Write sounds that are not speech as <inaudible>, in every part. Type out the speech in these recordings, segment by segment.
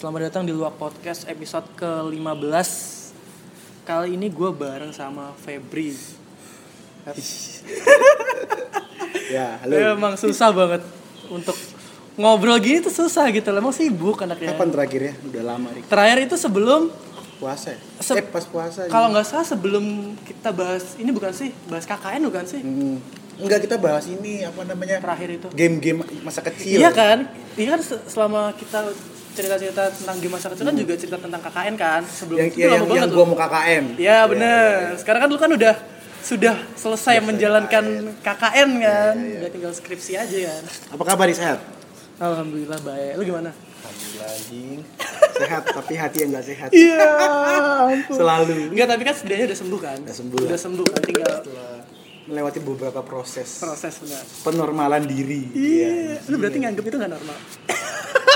selamat datang di Luak Podcast episode ke-15 Kali ini gue bareng sama Febri <laughs> Ya, halo. Emang susah banget untuk ngobrol gini tuh susah gitu Emang sibuk anaknya Kapan terakhir ya? Udah lama nih. Terakhir itu sebelum Puasa. ya? Se- eh, pas puasa. Kalau nggak salah sebelum kita bahas Ini bukan sih, bahas KKN bukan sih? Hmm. Enggak kita bahas ini apa namanya? Terakhir itu Game-game masa kecil. Iya kan? Iya kan se- selama kita cerita-cerita tentang game masa kecil kan juga cerita tentang KKN kan Sebelum Yang itu yang, lama yang, banget yang gua mau KKN. Iya bener. Sekarang kan lu kan udah sudah selesai menjalankan KKN kan, Iya, udah tinggal skripsi aja kan. Apa kabar nih sehat? Alhamdulillah baik. Lu gimana? Alhamdulillah sehat tapi hati yang enggak sehat. Iya. Selalu. Enggak tapi kan setidaknya udah sembuh kan? Udah sembuh. Udah sembuh kan tinggal Setelah melewati beberapa proses proses benar. penormalan diri. Iya. Lu berarti nganggep itu nggak normal?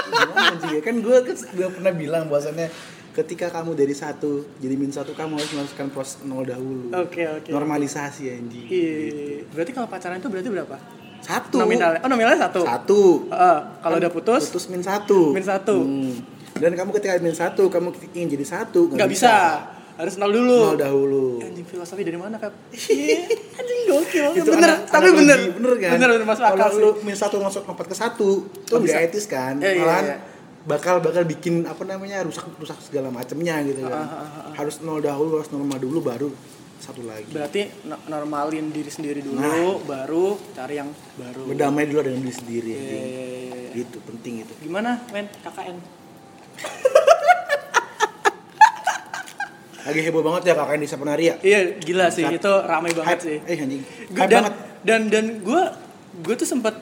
Gimana ya? Kan gue kan gua pernah bilang bahwasannya ketika kamu dari satu jadi min satu kamu harus melakukan proses nol dahulu. Oke oke. Normalisasi anjing. Iya. Berarti kalau pacaran itu berarti berapa? Satu. Nominalnya? Oh nominalnya satu. Satu. Heeh. kalau udah putus, Putus min satu. min satu. Hmm. Dan kamu ketika min satu, kamu ingin jadi satu. Nggak bisa. Harus nol dulu. Nol dahulu. Anjing filosofi dari mana, Feb? <laughs> Iya, anjing gokil. Itu bener, anak- tapi analogi, bener. bener kan? Bener, bener masuk akal Kalau lu min satu masuk lompat ke satu, itu bisa. etis kan? Iya, iya, Malahan iya. bakal bakal bikin apa namanya rusak rusak segala macamnya gitu kan. Ah, ah, ah, Harus nol dahulu, harus normal dulu baru satu lagi. Berarti no- normalin diri sendiri dulu, Nah. baru cari yang baru. Berdamai dulu dengan diri sendiri. Iya, anjing. iya, iya, iya. Itu penting itu. Gimana, men? KKN. <laughs> Lagi heboh banget ya kakak di Sepenaria. Iya, gila sih. Saat- Itu ramai banget Hype. sih. Eh anjing. Gua- Hype dan, banget. dan dan gue gue tuh sempet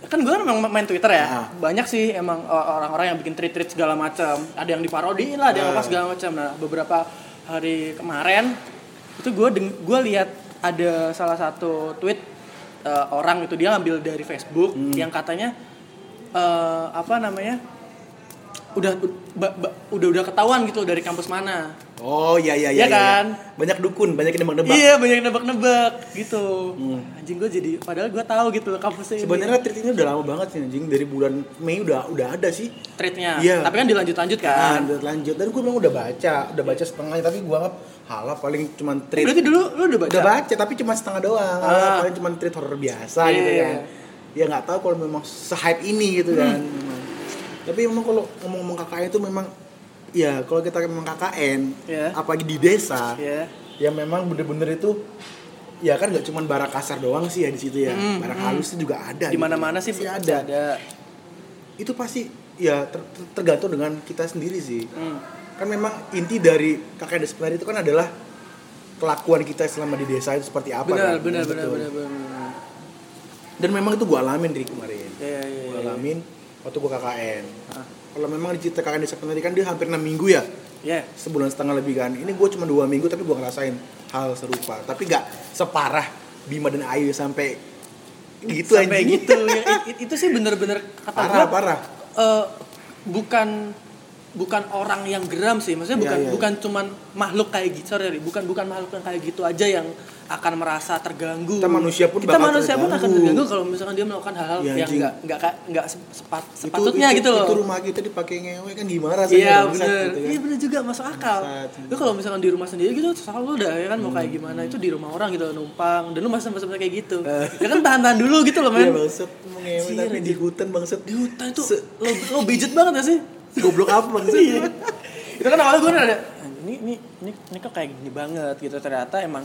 kan gue memang main Twitter ya Ah. banyak sih emang orang-orang yang bikin tweet-tweet segala macam ada yang diparodiin lah ada yang Ah. apa segala macam nah beberapa hari kemarin itu gue gue lihat ada salah satu tweet uh, orang itu dia ngambil dari Facebook Hmm. yang katanya uh, apa namanya udah ba- ba- udah udah ketahuan gitu dari kampus mana Oh iya iya Iya iya. kan? Banyak dukun, banyak yang nebak-nebak. Iya banyak nebak-nebak gitu. Hmm. Anjing gue jadi padahal gue tahu gitu loh kampusnya ini. Sebenarnya treat ini udah lama banget sih anjing dari bulan Mei udah udah ada sih. treatnya. Iya. Tapi kan dilanjut-lanjut Kan, kan. udah lanjut. Dan gue bilang udah baca, udah baca setengahnya tapi gue anggap halah paling cuma treat. Berarti dulu lu udah baca? Udah baca tapi cuma setengah doang. Ah. Paling cuma treat horror biasa Iya, gitu iya, kan. Ya nggak tahu kalau memang se-hype ini gitu kan. Hmm. Tapi memang kalau ngomong-ngomong KKN itu memang ya kalau kita memang KKN, Iya. apalagi di desa, Iya. ya memang bener-bener itu ya kan nggak cuma bara kasar doang sih ya di situ ya Hmm, bara hmm. halus itu juga ada Di gitu. mana-mana sih Pasti pasti ada. ada. itu pasti ya ter- ter- tergantung dengan kita sendiri sih Hmm. kan memang inti dari kakek desa itu kan adalah kelakuan kita selama di desa itu seperti apa Benar, kan? benar, benar, benar, benar. dan memang itu gua alamin dari kemarin Iya, iya, gua iya. alamin waktu gua KKN Ah. Kalau memang di kakek desa penari kan dia hampir 6 minggu ya Iya. sebulan setengah lebih kan ini gue cuma dua minggu tapi gue ngerasain hal serupa tapi gak separah Bima dan Ayu sampai gitu Sampai anjing. gitu. Ya, i- i- itu sih bener-bener kata parah gue parah bukan bukan orang yang geram sih. Maksudnya Iya, bukan iya. bukan cuman makhluk kayak gitu, sorry, bukan bukan makhluk yang kayak gitu aja yang akan merasa terganggu. Kita manusia pun kita manusia pun akan terganggu. kalau misalkan dia melakukan hal-hal Iya, yang nggak nggak nggak sepat, sepatutnya itu, gitu loh. itu rumah kita dipakai ngewe kan gimana rasanya Iya bener, gitu kan. iya bener juga masuk akal. Lu kalau misalkan di rumah sendiri gitu, terserah lu udah ya kan mau Hmm. kayak gimana itu di rumah orang gitu numpang dan lu masih sempat kayak gitu. ya kan tahan-tahan dulu gitu loh Iya men. bangsat mau ngewe tapi di hutan bangsat Di hutan itu lo lo budget banget gak sih? goblok apa bangsat Iya. itu kan awalnya gue ada ini ini ini ini kok kayak gini banget gitu ternyata emang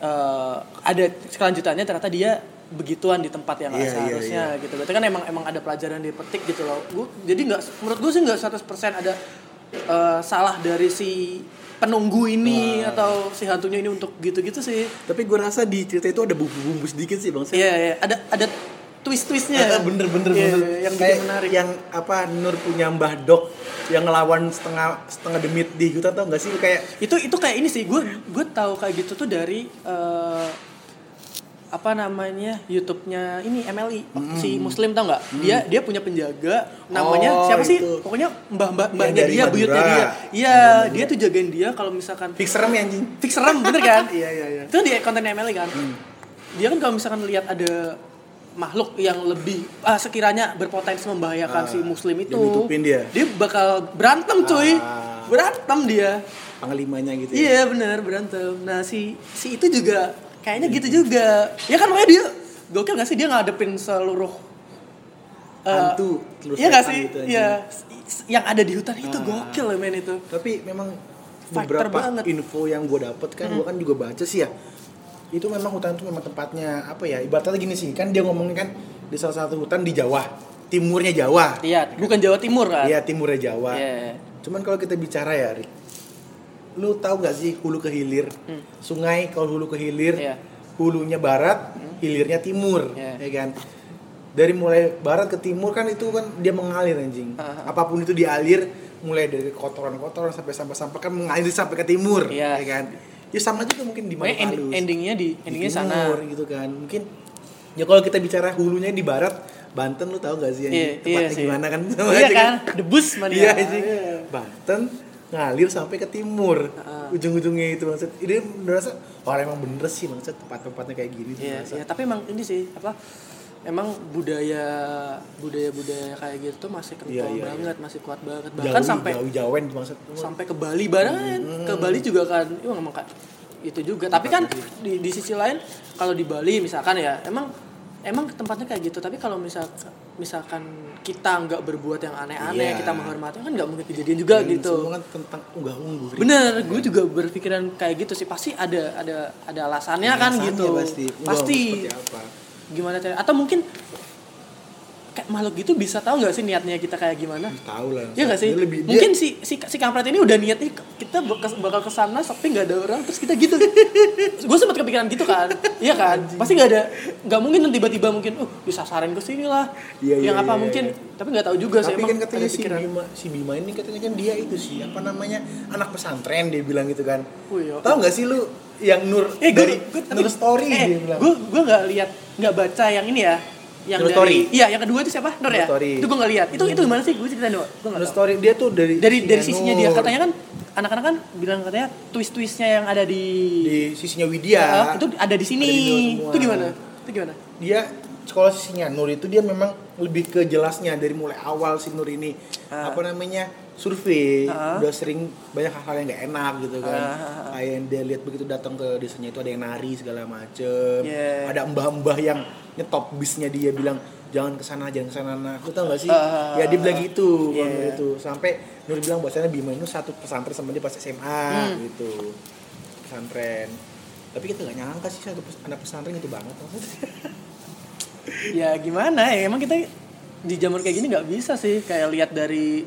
eh, ada kelanjutannya ternyata dia begituan di tempat yang nggak Iya, seharusnya gitu. Berarti kan emang emang ada pelajaran dipetik gitu loh. Gua, jadi nggak menurut gue sih nggak 100% ada eh, salah dari si penunggu ini atau si hantunya ini untuk gitu-gitu sih. tapi gue rasa di cerita itu ada bumbu-bumbu sedikit sih bangsat Iya, iya. ada ada twist-twistnya. Ah, bener bener Iya, bener. iya, yang kayak menarik. yang apa Nur punya Mbah Dok yang ngelawan setengah setengah demit di hutan tau gak sih? Kayak itu itu kayak ini sih. Gue gue tahu kayak gitu tuh dari eh, apa namanya YouTube-nya ini MLI si Muslim tau nggak? Dia dia punya penjaga namanya Oh, siapa sih? itu. pokoknya mbah mbah mbahnya dari dia Madura. buyutnya dia. Iya Iya, dia tuh jagain dia kalau misalkan fix serem ya anjing? Fix serem bener kan? <laughs> Iya iya iya. Itu di konten MLI kan? Dia kan kalau misalkan lihat ada makhluk yang lebih ah, sekiranya berpotensi membahayakan Ah, si muslim itu ditutupin dia. bakal berantem cuy Ah. berantem dia Panglimanya gitu ya. iya bener berantem nah si si itu juga kayaknya gitu juga ya kan makanya dia gokil gak sih dia ngadepin seluruh eh, Hantu, iya gak sih gitu, iya s- yang ada di hutan itu Ah. gokil ya men itu Tapi memang Fighter beberapa banget. Hmm. info yang gue dapet kan, gue kan juga baca sih ya. Itu memang hutan itu memang tempatnya apa ya? Ibaratnya gini sih, kan dia ngomongin kan di salah satu hutan di Jawa, timurnya Jawa. iya bukan Jawa Timur kan Iya, timurnya Jawa. Iya. Cuman kalau kita bicara ya, Rik, lu tahu gak sih hulu ke hilir? Sungai kalau hulu ke hilir, Hmm. Iya. hulunya barat, hilirnya timur, Iya. ya kan? Dari mulai barat ke timur kan itu kan dia mengalir anjing. Ah. Apa pun itu dialir, mulai dari kotoran-kotoran sampai sampah-sampah kan mengalir sampai ke timur, Iya. ya kan? Ya sama juga mungkin di Pokoknya end- endingnya di Di endingnya sana timur gitu kan. Mungkin ya kalau kita bicara hulunya di barat, Banten lu tahu gak sih anjing? Iya, iya Tempatnya sih. gimana kan? <laughs> Sama iya aja kan debus mana Iya anjing. Banten ngalir sampai ke timur. Heeh. Ujung-ujungnya itu maksud. Ini merasa wah emang bener sih maksud tempat-tempatnya kayak gini tuh Iya, merasa. iya, tapi emang ini sih apa? Emang budaya budaya budaya kayak gitu tuh masih kental Iya, iya, banget, masih kuat banget. Bahkan Jawi, sampai Jawen tuh maksud. sampai ke Bali bareng ke Bali juga kan itu emang kayak itu juga tapi kan di, di sisi lain kalau di Bali misalkan ya emang emang tempatnya kayak gitu tapi kalau misal misalkan kita nggak berbuat yang aneh-aneh Iya. kita menghormati kan nggak mungkin kejadian juga Dan gitu Semua kan tentang unggah-ungguh. Rik. bener gue juga berpikiran kayak gitu sih pasti ada ada ada alasannya kan Alasannya gitu Pasti. Pasti Seperti apa? Gimana cara atau mungkin kayak makhluk gitu bisa tahu nggak sih niatnya kita kayak gimana Tahu lah. Iya gak sih? Dia lebih, dia- Mungkin si, si si kampret ini udah niat nih kita bakal bakal ke sana tapi nggak ada orang terus kita gitu. <laughs> gue sempat kepikiran gitu kan, iya kan? Pasti nggak ada, nggak mungkin nanti tiba-tiba mungkin, uh disasarin ke sini lah. Iya, iya, yang apa iya, mungkin, iya. tapi nggak tahu juga sih. tapi kan katanya si. Bima, si Bima ini katanya kan dia itu sih apa namanya anak pesantren dia bilang gitu kan. Oh, iya. Tahu nggak sih lu yang Nur Eh, gue, dari gue, Nur Story eh, dia bilang. gue gue nggak lihat nggak baca yang ini ya. Yang Nur dari, Story. Iya, yang kedua itu siapa? Nur, Nur ya? Story. Itu gue nggak lihat. Itu itu gimana sih? Gue ceritain dong. Gue nggak Nur tahu. Story dia tuh dari Dari dari sisinya dia Nur. katanya kan anak-anak kan bilang katanya twist-twistnya yang ada di, di sisinya Widya. Ah, itu ada di sini. Ada di Nur itu gimana? Itu gimana? dia sekolah sisinya Nur itu dia memang lebih ke jelasnya dari mulai awal si Nur ini Ah. apa namanya survei Ah. udah sering banyak hal-hal yang nggak enak gitu kan ah. kayak yang dia lihat begitu datang ke desanya itu ada yang nari segala macem Yeah. ada mbah-mbah yang nyetop bisnya dia bilang jangan ke sana jangan ke sana nah lu tau gak sih Ah, ya dia bilang gitu yeah. yeah. itu sampai Nur bilang bahwasanya Bima itu satu pesantren sama dia pas SMA Hmm. gitu pesantren tapi kita gak nyangka sih satu pes- anak pesantren itu banget <laughs> ya gimana ya emang kita di zaman kayak gini nggak bisa sih kayak lihat dari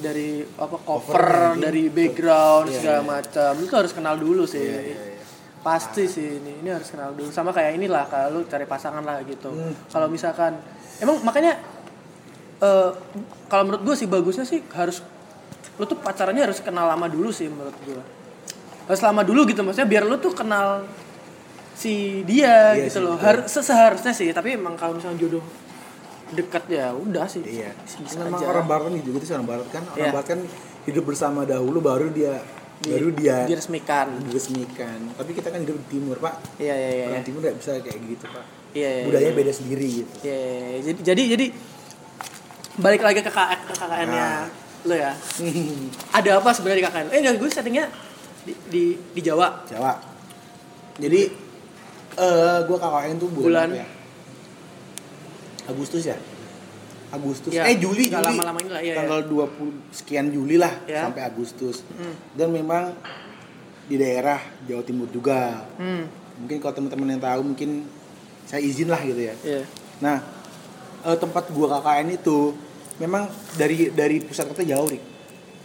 dari apa cover, Cover, dari background Iya, segala iya. macam. Itu harus kenal dulu sih. Iya, iya, iya. pasti sih ini ini harus kenal dulu. Sama kayak inilah kalau lu cari pasangan lah gitu. Hmm. kalau misalkan emang makanya eh kalau menurut gue sih bagusnya sih harus lu tuh pacarannya harus kenal lama dulu sih menurut gue harus lama dulu gitu maksudnya biar lu tuh kenal si dia Iya gitu sih, loh. harus seharusnya sih tapi emang kalau misalnya jodoh dekat ya udah sih Iya. bisa Memang aja. orang barat kan gitu sih orang barat kan. Orang Iya. barat kan hidup bersama dahulu baru dia Di- baru dia diresmikan diresmikan. Tapi kita kan hidup di timur, Pak. iya iya iya Orang timur nggak bisa kayak gitu, Pak. iya iya, Budayanya iya. beda sendiri gitu. Iya, iya, iya. jadi jadi jadi balik lagi ke KK, ke KKN-nya Nah. lo ya. <laughs> Ada apa sebenarnya di KKN? Eh enggak, gue settingnya di, di, di Jawa. Jawa. Jadi eh gua KKN tuh bulan, Bulan? ya? Agustus ya? Agustus. Ya, eh Juli, Juli. lama-lama ini lah, iya, Tanggal 20 sekian Juli lah Ya. sampai Agustus. Hmm. Dan memang di daerah Jawa Timur juga. Hmm. Mungkin kalau teman-teman yang tahu mungkin saya izin lah gitu ya. Iya. Nah, eh, tempat gua KKN itu memang dari dari pusat kota jauh, Rik.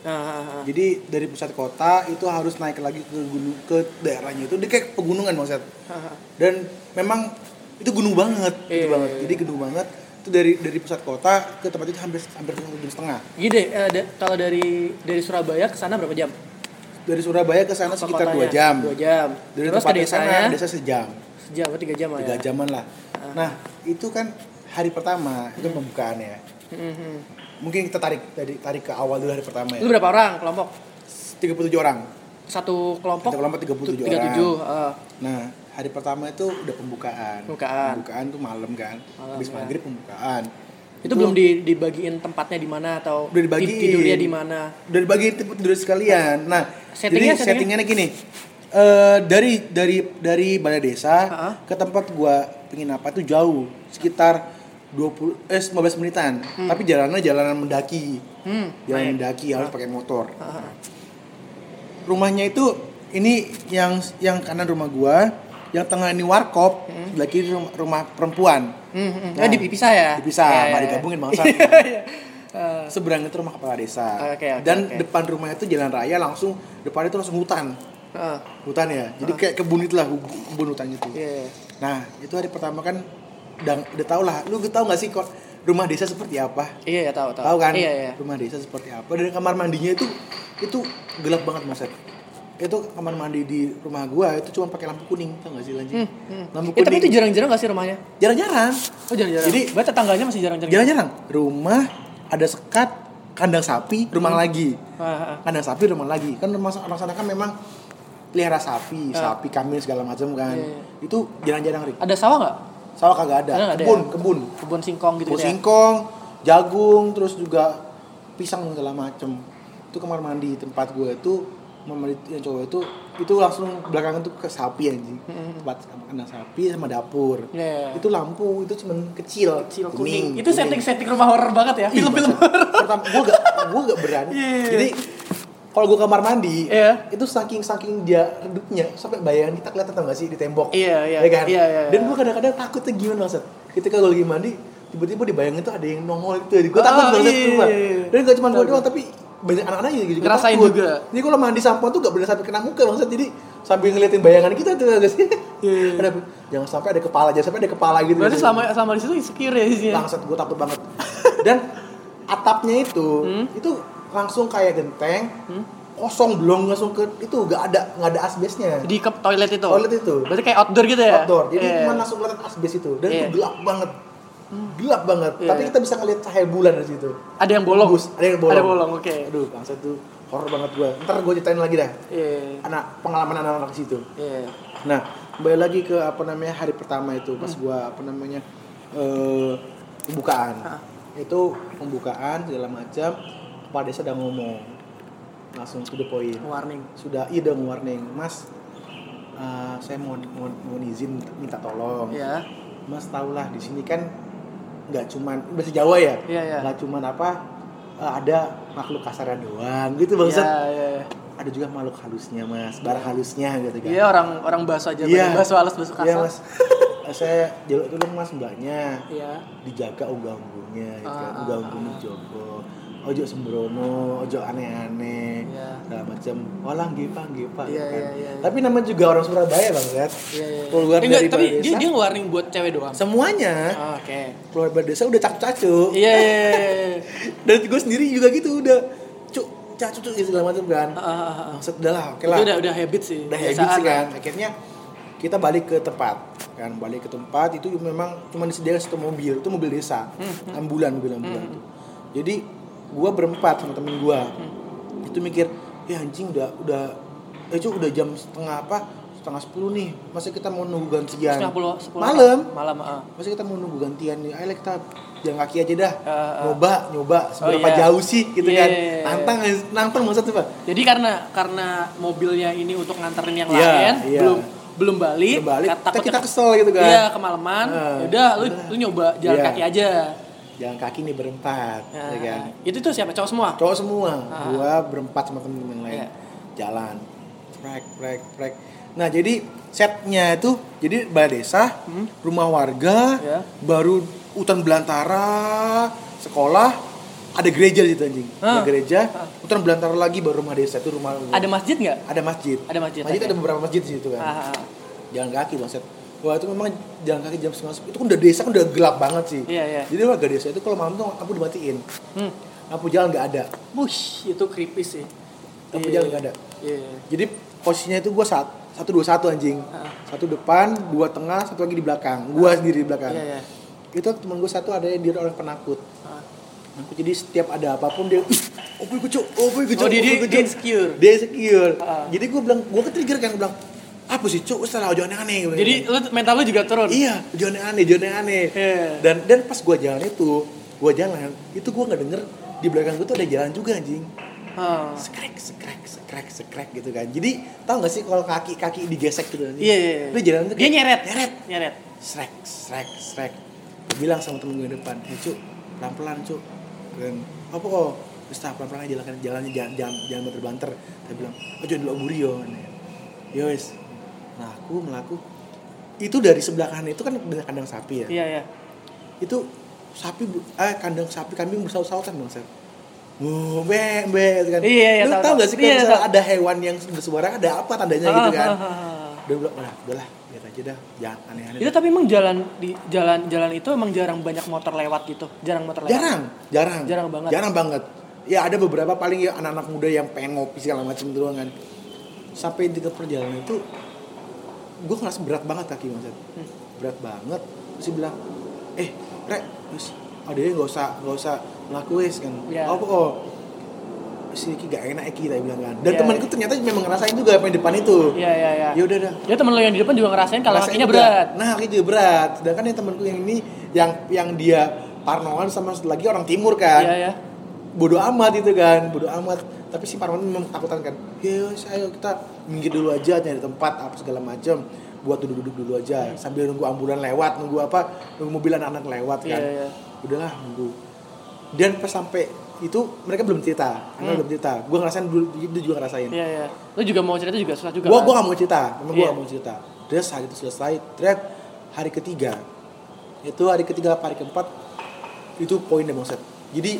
Nah, ah, ah. Jadi dari pusat kota itu harus naik lagi ke gunung ke daerahnya itu dia kayak pegunungan maksud. Ah, ah. Dan memang itu gunung banget, Iya, itu banget. iya, iya. Jadi gunung banget. Itu dari dari pusat kota ke tempat itu hampir hampir satu jam setengah. Gini deh, eh, da- kalau dari dari Surabaya ke sana berapa jam? Dari Surabaya ke sana sekitar dua jam. Dua jam. Dari Terus ke tempat ke sana desanya desa sejam, sejam atau tiga jam lah ya. tiga jaman lah. Ah. Nah itu kan hari pertama itu pembukaan ya. Hmm, hmm. Mungkin kita tarik dari tarik ke awal dulu hari pertama ya. berapa orang kelompok? 37 orang. satu kelompok Satu kelompok 37 tiga tujuh eh. Nah, hari pertama itu udah pembukaan. Pembukaan. Pembukaan tuh malam kan. Malam, Habis ya. maghrib pembukaan. itu, belum di, dibagiin tempatnya di mana atau Udah dibagiin. ti- tidurnya di mana udah dibagi tipe tidur sekalian. Nah, Settingnya- jadi settingannya gini. Eh dari dari dari balai desa Ha-ha. ke tempat gua pengen apa tuh jauh, sekitar 20 eh 15 menitan. Tapi jalannya jalanan mendaki. hmm Jalan mendaki harus pakai motor. Ah, ah. Rumahnya itu ini yang yang kanan rumah gua, yang tengah ini warkop, sebelah kiri rumah, rumah perempuan. Hmm, hmm. Nah, Nah, dipisah ya Dipisah, Iya, nggak iya, digabungin iya. bangsa. <laughs> Iya. Eh, Seberang itu rumah kepala desa. Oke, oke, Dan oke. depan rumahnya itu jalan raya langsung depan itu langsung hutan. ah, Hutan ya. Jadi kayak kebun itulah kebun hutan itu. iya. Nah, itu hari pertama kan udah udah tau lah. Lu tau gak sih kok rumah desa seperti apa? Iya, ya, tahu, tahu. Tahu kan? Iya, iya. Rumah desa seperti apa? Dan kamar mandinya itu itu gelap banget Mas. Itu kamar mandi di rumah gua itu cuma pakai lampu kuning, tau gak sih lanjut? Hmm, hmm. Lampu Eh, tapi kuning. itu jarang-jarang gak sih rumahnya? jarang-jarang. Oh, jarang-jarang. Jadi- berarti tetangganya masih jarang-jarang. Jarang-jarang. Rumah ada sekat, kandang sapi, rumah lagi. Ah, ah, ah. Kandang sapi, rumah lagi. Kan rumah orang sana kan memang pelihara sapi, sapi, kambing segala macam kan. Iya, iya. Itu jarang-jarang, Rik. Ada sawah nggak? Sawah kagak ada. Ada kebun, ya? kebun. Kebun singkong gitu, Kebun ya? singkong, jagung, terus juga pisang segala macem. Itu kamar mandi tempat gue itu mandi yang cowok itu itu langsung belakangan tuh ke sapi anjing. Tempat kandang sapi sama dapur. Iya. Itu lampu, itu cuman kecil, Kecil kuning. Itu setting-setting rumah horor banget ya? Ih, Film-film masa- Pertama gue gak gue gak berani. Iya, iya, Jadi kalau gue kamar mandi, Iya. itu saking saking dia redupnya sampai bayangan kita kelihatan tau gak sih di tembok. Iya, iya. Ya kan? Iya, iya, Dan iya. gue kadang-kadang takutnya gimana maksud? Ketika gue lagi mandi, tiba-tiba di bayang itu ada yang nongol gitu. Gue Oh, takut banget iya, tuh, Pak. iya, iya. Dan gak cuma gue doang, tapi banyak anak-anak juga juga Ngerasain takut. juga. Jadi kalau mandi sampo tuh gak boleh sampai kena muka maksud. Jadi sambil ngeliatin bayangan kita tuh gak sih? Iya. Ada- jangan sampai ada kepala, jangan sampai ada kepala gitu. Berarti selama selama di situ insecure ya isinya. bangsat gue takut banget dan atapnya itu Hmm? itu langsung kayak genteng kosong belum langsung ke itu nggak ada nggak ada asbesnya Di ke toilet itu. Toilet itu. Berarti kayak outdoor gitu ya? outdoor jadi Iya. cuma langsung kelihatan asbes itu dan Iya. itu gelap banget gelap banget Iya. tapi kita bisa ngeliat cahaya bulan dari situ ada yang bolong. Tembus, ada yang bolong Ada bolong, oke. aduh bangsat tuh horor banget gue ntar gue ceritain lagi dah Iya. anak pengalaman anak-anak di situ Iya. Nah, kembali lagi ke apa namanya hari pertama itu pas gua apa namanya eh pembukaan. Hah. Itu pembukaan segala macam kepala desa udah ngomong langsung to the point. Warning. Sudah iya udah warning, Mas. eh, saya mau, mau, mau izin minta tolong. Iya. Mas tahulah di sini kan nggak cuman bahasa Jawa ya, Iya, iya. nggak cuman apa eh, ada makhluk kasaran doang gitu bangsat. Iya, iya. Ada juga makhluk halusnya mas, barang halusnya gitu kan. Iya orang orang bahasa aja, Iya. bahasa halus bahasa kasar. Iya mas. <laughs> saya jaluk tolong mas mbaknya Iya. dijaga unggah-ungguhnya gitu kan. Ah, ah, Unggah-ungguhnya jogo. Ojo sembrono, ojo aneh-aneh, Iya. segala macam. Pak. Iya, gitu kan. iya, iya, iya. Tapi namanya juga orang Surabaya bang Zat. Iya, iya. Keluar Eh, enggak, dari tapi balai dia desa. dia warning buat cewek doang. Semuanya Ah, Oke. keluar dari desa udah cacu-cacu. Iya, iya, iya, iya. <laughs> Dan gue sendiri juga gitu udah cuk cacu cuk gitu segala macam kan. Ah, ah, ah. Maksud udah lah, oke lah. udah udah habit sih. udah habit sih kan akhirnya kita balik ke tempat kan balik ke tempat itu memang cuma disediakan satu mobil itu mobil desa Hmm, ambulan mobil ambulan tuh. jadi gua berempat sama temen gua Hmm. itu mikir ya anjing udah udah eh cu udah jam setengah apa setengah sepuluh nih masa kita mau nunggu gantian Setengah puluh, sepuluh malam Malam, ah. masa kita mau nunggu gantian nih ayo kita jalan kaki aja dah Ah, ah. nyoba nyoba seberapa iya. jauh sih gitu Iya, kan iya, iya. nantang nantang maksud tuh pak Jadi karena karena mobilnya ini untuk nganterin yang Iya, lain, iya. belum belum balik, Belum balik, kat- kita- kita ke- kesel gitu kan. Iya, kemalaman. Ah, Yaudah, lu udah. lu nyoba jalan Iya. kaki aja. Jalan kaki nih berempat Nah, ya kan Itu tuh siapa? Cowok semua? cowok semua Ah. gua berempat sama temen-temen yang lain Iya. jalan prek prek prek nah jadi setnya itu jadi balai desa Hmm. rumah warga Iya. baru hutan belantara sekolah ada gereja di situ anjing ada Ah. gereja Ah. hutan belantara lagi baru rumah desa itu rumah Ada masjid nggak? ada masjid Ada masjid, masjid ada beberapa masjid di situ kan Ah, ah, ah. jalan kaki bang set wah itu memang jalan kaki jam setengah sepuluh itu kan udah desa kan udah gelap banget sih Iya, iya. jadi warga desa itu kalau malam tuh lampu dimatiin Hmm. lampu jalan nggak ada Wush, itu creepy sih. lampu Iya, jalan nggak ada Iya. jadi posisinya itu gua saat satu dua satu anjing Ah. satu depan dua tengah satu lagi di belakang gua sendiri di belakang Iya, iya. itu temen gue satu ada yang dia orang penakut. Penakut, jadi setiap ada apa pun dia oh gue cuk oh gue cuk Oh, dia- oh, dia- gue, dia Cuk." insecure. dia insecure jadi gue bilang gue ke trigger kan gue bilang apa sih cuk salah jangan aneh Gua bilang Jadi gitu. lu mental lu juga turun. iya jangan aneh jangan aneh Iya. dan dan pas gue jalan itu gue jalan itu gue nggak denger di belakang gue tuh ada jalan juga anjing Ah. sekrek sekrek sekrek sekrek gitu kan jadi tau gak sih kalau kaki kaki digesek gitu anjing Iya, iya, iya. dia jalan tuh Dia nyeret. nyeret Nyeret. srek srek srek Gua bilang sama temen gue depan eh cuk pelan pelan cuk dan apa kok terus tak pelan pelan aja jalan jalannya jangan jangan jangan banter banter dia bilang oh jangan dulu aburi yo yo wes nah aku melaku itu dari sebelah kanan itu kan ada kandang sapi ya Iya, iya. itu sapi eh kandang sapi kambing bersaut-sautan bang Seth. Oh, be, be, gitu kan. Iya, iya, Lu tau gak sih kalau Iya, ada hewan yang bersuara ada apa tandanya gitu kan? Ah, ah, ah, ah. Dia bilang, udah, udahlah, lihat aja dah, jangan aneh-aneh. Itu tapi emang jalan di jalan jalan itu emang jarang banyak motor lewat gitu. Jarang motor lewat. jarang, jarang, Jarang banget. jarang banget. Ya ada beberapa paling ya anak-anak muda yang pengen ngopi segala macam itu doang kan. Sampai di perjalanan itu, gue ngerasa berat banget kaki Seth. Hmm. berat banget. Terus dia bilang, eh, rek, terus, oh dia nggak usah nggak usah ngelakuin kan. Iya. Oh, oh, si Iki gak enak Iki tadi bilang kan. Dan Iya, temanku ternyata memang ngerasain juga apa yang depan itu. Iya, iya, iya. Ya udah dah. Ya temen lo yang di depan juga ngerasain kalau Ngerasain kakinya berat. Nah, kaki juga berat. Sedangkan yang temanku yang ini yang yang dia Parnoan sama lagi orang timur kan. Iya, iya. Bodoh amat itu kan, bodoh amat. Tapi si Parnoan memang ketakutan kan. Ya, ayo kita minggir dulu aja nyari tempat apa segala macam buat duduk-duduk dulu aja sambil nunggu ambulan lewat, nunggu apa, nunggu mobil anak-anak lewat kan. Iya, iya. Udahlah, nunggu. Dan pas sampai itu mereka belum cerita, mereka Hmm. belum cerita. Gue ngerasain dulu, dia juga ngerasain Iya, iya. Lo juga mau cerita juga susah juga. gua kan? gua gak mau cerita memang gua Iya. gak mau cerita terus hari itu selesai terus hari ketiga itu hari ketiga hari keempat itu poinnya bang Seth jadi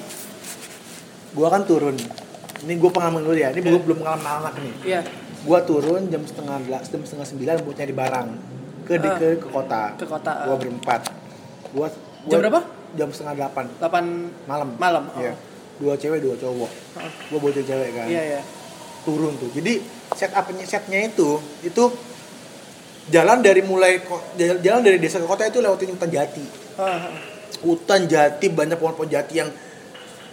gua kan turun ini gua pengalaman dulu ya ini Iya. gua belum pengalaman anak nih Iya. gua turun jam setengah belas jam setengah sembilan buat nyari barang ke Ah. ke, ke kota Ke kota, gua ah. berempat gua, Jam berapa? jam setengah delapan 8 malam Malam, oh. iya dua cewek dua cowok Ah. gua bawa cewek kan Iya, iya. turun tuh. Jadi setupnya setnya itu itu jalan dari mulai jalan dari desa ke kota itu lewatin hutan jati. Ah. Hutan jati banyak pohon-pohon jati yang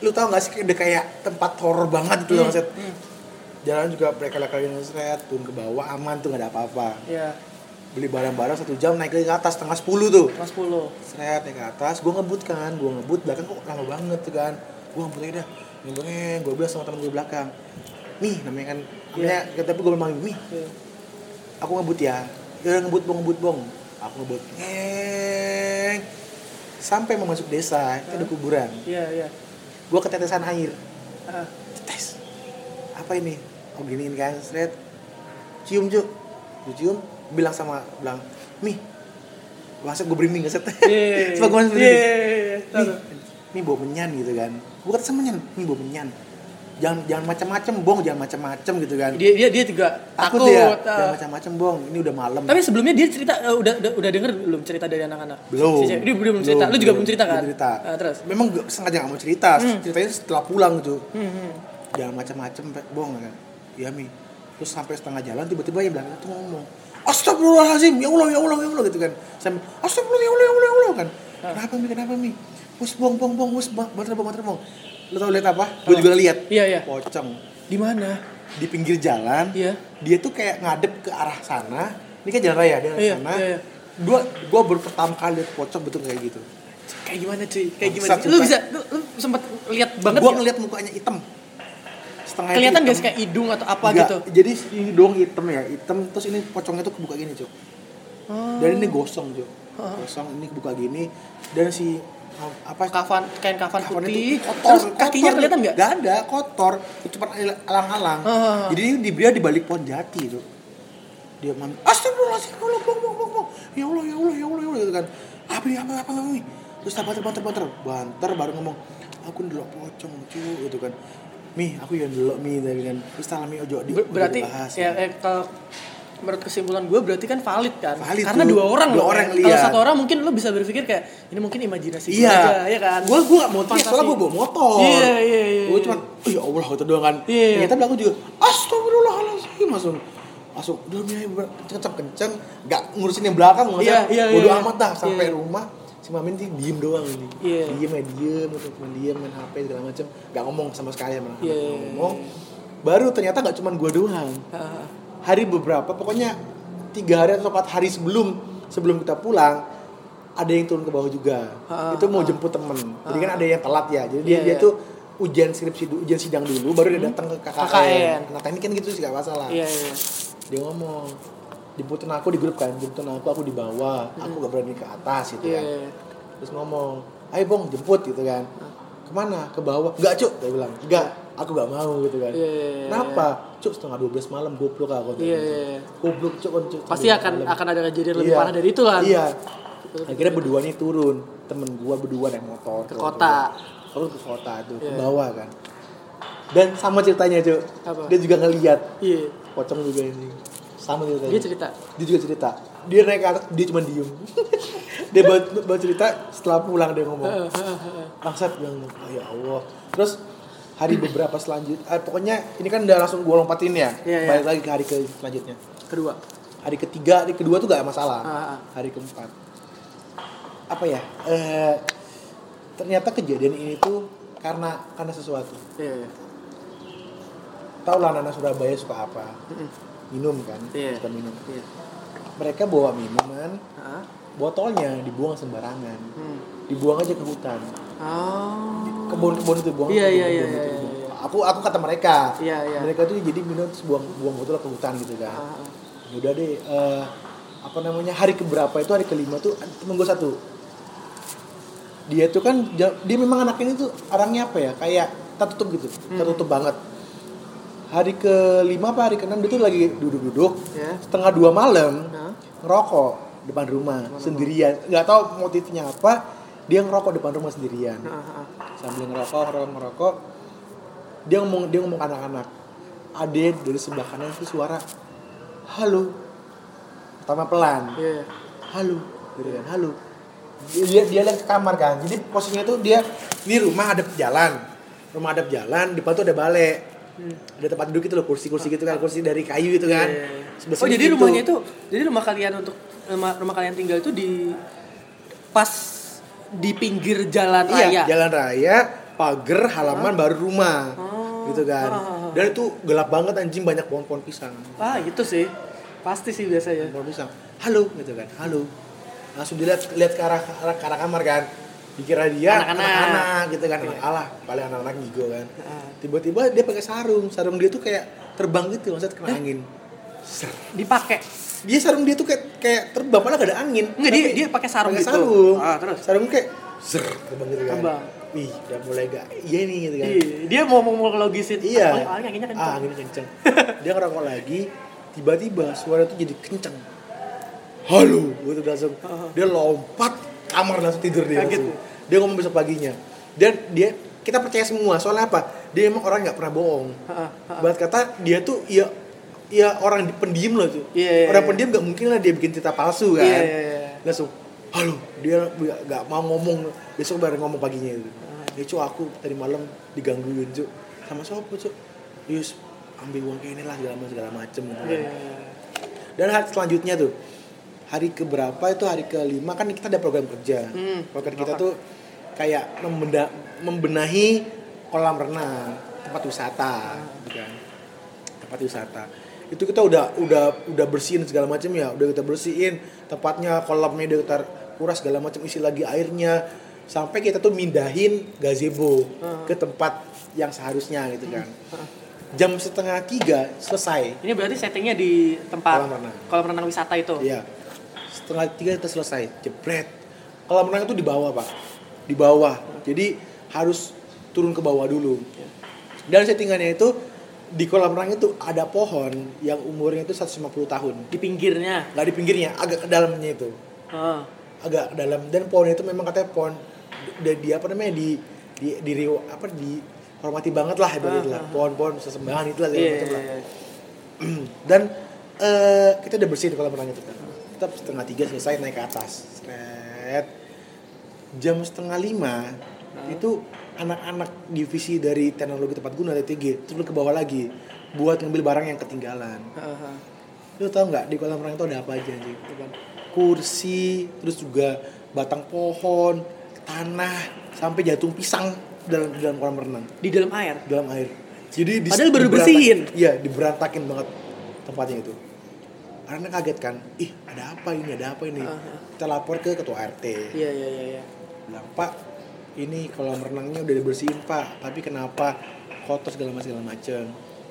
lu tau gak sih kayak udah kayak tempat horor banget itu Hmm, Set. hmm. Jalan juga berkali-kali set, turun ke bawah aman tuh gak ada apa-apa. Iya. Beli barang-barang satu jam naik lagi ke atas setengah sepuluh tuh. Kelas 10. Seret naik ke atas, gue ngebut kan, gue ngebut belakang kok lama banget tuh kan. Gue ngebut aja dah, ngebutnya gue bilang sama temen gue belakang. Nih namanya kan, namanya, tapi gue bilang nih Iya. aku ngebut ya ya udah ngebut bong ngebut bong aku ngebut ngeng sampai mau masuk desa itu ada kuburan Iya, iya. Gua ketetesan air. Ah. tetes apa ini? Oh giniin kan seret. Cium cuk. Gua cium bilang sama bilang mi masa gue berinding keset Iya. <laughs> Sebab gue Iya, berinding. Iya, iya. mi mi bau menyan gitu kan. Gue kata menyan. Mi bau menyan jangan jangan macam-macam bong jangan macam-macam gitu kan Dia dia dia juga takut, takut. ya ah. jangan macam-macam bong ini udah malam Tapi sebelumnya dia cerita eh, udah, udah udah denger belum cerita dari anak-anak? belum Si Dia belum cerita. Lu juga belum cerita kan? belum cerita Ah, terus. memang gak, sengaja gak mau cerita Hmm. ceritanya setelah pulang tuh Hmm, hmm. jangan macam-macam bong kan iya mi terus sampai setengah jalan tiba-tiba yang belakang itu ngomong Astagfirullahaladzim, ya Allah, ya Allah, ya Allah gitu kan Sampai, Astagfirullah, ya Allah, ya Allah, ya Allah kan Ah. Kenapa mi, kenapa mi Bus, bong, bong, bong, bus, bong, bong, banter, bong Lo tau lihat apa? Gue juga lihat Iya, iya. Pocong Di mana? Di pinggir jalan Iya. Dia tuh kayak ngadep ke arah sana Ini kan jalan raya, dia ke Iya, sana iya, iya. Gua, gua baru pertama kali lihat pocong betul kayak gitu Kayak gimana cuy? Kayak gimana? Bangsat, Lu bisa lu, lu sempat lihat banget Gua nggak? ngeliat mukanya hitam Setengah Kelihatan gak sih kayak hidung atau apa Nggak, gitu? Jadi ini doang hitam ya, hitam terus ini pocongnya tuh kebuka gini, Cuk. Oh. Dan ini gosong, Cuk. Oh. Gosong ini kebuka gini dan si apa kafan kain kafan kapan putih. itu kotor, Terus kakinya kotor. kelihatan nggak? Gak ada, kotor. Itu cuma alang-alang. Ah. Jadi dia di balik pohon jati, Cuk. Dia mam, astagfirullahaladzim, ya Allah, bong, bong, bong, bong. Ya Allah, ya Allah, ya Allah, ya Allah, gitu kan. Apa ini, apa, apa, ini? Terus tak banter, banter, banter. Banter baru ngomong, aku ndelok pocong, Cuk, gitu kan. Mi, aku yang ndelok mi, tadi kan. Terus tak mi ojo di Ber- berarti dibahas. ya eh, kalau menurut kesimpulan gue berarti kan valid kan Valid karena tuh. dua orang Dua loh orang kalau lihat. satu orang mungkin lo bisa berpikir kayak ini mungkin imajinasi gue Iya, aja ya kan Gue gue gak mau Fantasi. soalnya gue bawa motor. Iya, iya, iya, Gue iya. cuma, oh ya Allah, gitu doang kan. Iya, iya. Ternyata belakang juga, astagfirullahaladzim, langsung masuk udah mi kenceng kenceng gak ngurusin yang belakang nggak Iya, iya, bodo iya. amat dah sampai Iya. rumah si Mamin tuh diem doang ini Iya. diem ya diem untuk main diem main HP segala macem nggak ngomong sama sekali sama Iya, nggak iya, iya. ngomong baru ternyata nggak cuma gua doang Ah, hari beberapa pokoknya tiga hari atau empat hari sebelum sebelum kita pulang ada yang turun ke bawah juga Ah, itu mau ah. jemput temen jadi kan ada yang telat ya jadi dia, Iya, dia iya. tuh ujian skripsi ujian sidang dulu baru dia datang ke KKN. KKN. Nah teknik kan gitu sih gak masalah. Iya iya. Dia ngomong jemputin aku di grup kan, jemputin aku aku di bawah, aku gak berani ke atas gitu Iya. kan. iya. Terus ngomong, ayo bong jemput gitu kan. Ke mana? Ke bawah? Enggak cuk, dia bilang. Enggak, aku gak mau gitu kan. Iya, iya, iya. Kenapa? Cuk setengah 12 malam goblok aku. Iya, iya, iya. Goblok cuk kan cuk. Pasti akan 12 malam. akan ada kejadian lebih Iya. parah dari itu kan. Iya. Akhirnya berdua nih turun, temen gua berdua naik motor Ke kota. turun ke kota tuh, ke Iya. bawah kan. Dan sama ceritanya cuk, Apa? dia juga ngeliat Iya. pocong juga ini sama ceritanya Dia cerita. dia juga cerita dia naik ke atas dia cuma diem <laughs> dia bawa cerita setelah pulang dia ngomong bangsat bilang oh, ya Allah terus hari beberapa selanjutnya eh, pokoknya ini kan udah langsung gue lompatin ya Iya, iya. balik lagi ke hari ke selanjutnya Kedua. hari ketiga hari kedua tuh gak masalah Ah, ah. hari keempat apa ya eh, ternyata kejadian ini tuh karena karena sesuatu Iya. iya. tau lah anak Surabaya suka apa minum kan Iya. suka minum Iya. mereka bawa minuman Ah. botolnya dibuang sembarangan Hmm. dibuang aja ke hutan Oh. kebun-kebun itu buang Iya, iya, iya, iya, dibuang. iya. aku aku kata mereka Iya, iya. mereka tuh jadi minum terus buang buang botol ke hutan gitu kan Ah, ah. Ya udah deh eh, apa namanya hari keberapa itu hari kelima tuh temen gue satu dia tuh kan dia memang anak ini tuh orangnya apa ya kayak tertutup gitu Hmm. tertutup banget hari kelima apa hari keenam dia tuh lagi duduk-duduk Ya. setengah dua malam ngerokok depan rumah sendirian nggak tahu motifnya apa dia ngerokok depan rumah sendirian. Sambil ngerokok ngerokok ngerokok. Dia ngomong dia ngomong anak-anak. Ada dari sebelah kanan itu suara halo. Pertama pelan. Iya. halo. Gitu kan halo. Dia dia, lihat ke kamar kan. Jadi posisinya tuh dia ini rumah ada jalan. Rumah ada jalan depan tuh ada balai Hmm. ada tempat duduk itu loh kursi-kursi gitu kan kursi dari kayu itu kan. Iya. Sebelah Oh sini jadi pintu. rumahnya itu, jadi rumah kalian untuk rumah, rumah kalian tinggal itu di pas di pinggir jalan iya raya. jalan raya pagar halaman baru rumah Oh. gitu kan Ah. dan itu gelap banget anjing banyak pohon-pohon pisang Ah itu sih, pasti sih biasanya. pohon pisang halo gitu kan halo langsung dilihat lihat ke arah, ke arah, ke arah kamar kan dikira dia Anak-anak. gitu kan alah paling anak-anak ngigo kan Ah. tiba-tiba dia pakai sarung sarung dia tuh kayak terbang gitu maksudnya kena angin Ser. Dipakai. Dia sarung dia tuh kayak kayak terbang padahal gak ada angin Enggak dia dia pakai sarung pakai gitu. sarung Ah terus. sarung kayak ser terbang gitu kan Terbang. wih udah mulai gak iya nih gitu kan Iya, dia mau mau mau logisin. iya Ah, paling anginnya kenceng. ah anginnya kenceng dia ngerokok lagi tiba-tiba suara tuh jadi kenceng halo gitu langsung dia lompat kamar langsung tidur dia Kaget langsung. tuh. dia ngomong besok paginya dan dia kita percaya semua soalnya apa dia emang orang nggak pernah bohong Ah, ah, ah. buat kata dia tuh ya ya orang di- pendiam loh tuh Iya, iya, orang iya. pendiam nggak mungkin lah dia bikin cerita palsu kan? Iya, iya, iya. langsung halo dia nggak mau ngomong. Besok baru ngomong paginya. Itu Ah. ya cu aku tadi malam digangguin cu sama siapa cu Yus ambil uang kayak ini lah segala segala macem. Gitu kan. Iya, iya, iya. dan hari selanjutnya tuh hari keberapa itu hari kelima kan kita ada program kerja. Hmm, program kita tuh kayak membenda, membenahi kolam renang tempat wisata gitu kan. Tempat wisata itu kita udah udah udah bersihin segala macam ya udah kita bersihin tempatnya kolamnya udah kita kuras segala macam isi lagi airnya sampai kita tuh mindahin gazebo Hmm. ke tempat yang seharusnya gitu kan jam setengah tiga selesai Ini berarti settingnya di tempat Kolam renang. kolam renang wisata itu. Iya. Setengah tiga kita selesai. Jebret. Kolam renang itu di bawah, Pak. Di bawah. Jadi harus turun ke bawah dulu. Dan settingannya itu di kolam renang itu ada pohon yang umurnya itu 150 tahun. Di pinggirnya. Nggak di pinggirnya, agak ke dalamnya itu. Ah. Agak ke dalam dan pohon itu memang katanya pohon di, di apa namanya di di di, riwa- apa di hormati banget lah ibaratnya lah. Pohon-pohon sesembahan itu lah segala Iya, macam iya, lah iya. <clears throat> dan eh, kita udah bersih di kolam renang itu kan kita setengah tiga selesai naik ke atas Sret. jam setengah lima itu anak-anak divisi dari teknologi tempat guna TTG terus ke bawah lagi buat ngambil barang yang ketinggalan ah. lu tau nggak di kolam renang itu ada apa aja sih kursi terus juga batang pohon tanah sampai jantung pisang dalam dalam kolam renang Di dalam air. dalam air jadi di, Padahal baru bersihin. iya diberantakin banget tempatnya itu karena kaget kan ih ada apa ini ada apa ini Aha. kita lapor ke ketua RT Iya iya iya. iya. bilang pak ini kolam renangnya udah dibersihin pak tapi kenapa kotor segala macam segala macem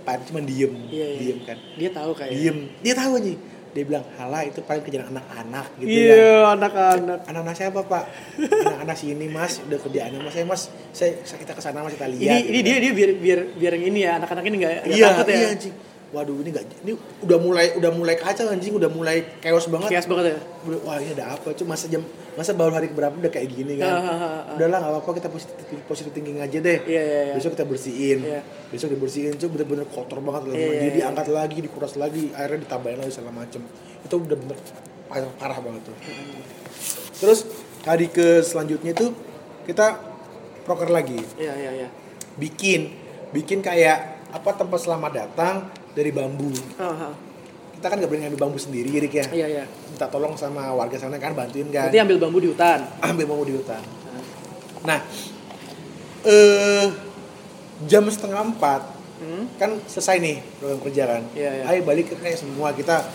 pak itu cuma diem Iya, iya. diem kan Dia tahu kayak. diem dia tahu nih dia bilang halah itu paling kerjaan anak-anak gitu kan Iya, anak-anak. anak-anak siapa pak anak-anak sini mas udah kerjaannya mas saya mas saya, kita ke sana mas kita lihat Ini gitu ini kan. dia dia biar biar biar yang ini ya anak-anak ini nggak iya takut ya. iya waduh ini gak ini udah mulai udah mulai kacau anjing. Udah mulai chaos banget. Kias banget ya. Wah ini ada apa? Cuma masa jam masa baru hari keberapa udah kayak gini kan? Ah, ah, ah, ah. udahlah nggak apa-apa kita positif positif thinking aja deh. Iya iya iya. besok kita bersihin. Iya. besok dibersihin itu bener-bener kotor banget lah. Iya, jadi iya, diangkat lagi dikuras lagi airnya ditambahin lagi segala macem. Itu udah bener parah, parah banget tuh. Terus hari ke selanjutnya itu kita proker lagi. Iya iya iya. bikin. Bikin kayak apa tempat selamat datang dari bambu ah. kita kan nggak boleh ngambil bambu sendiri Rik ya Iya iya. minta tolong sama warga sana kan bantuin kan Berarti ambil bambu di hutan. <clears throat> ambil bambu di hutan nah eh jam setengah empat Hmm. kan selesai nih program kerja kan Iya, iya. ayo balik ke kayak semua kita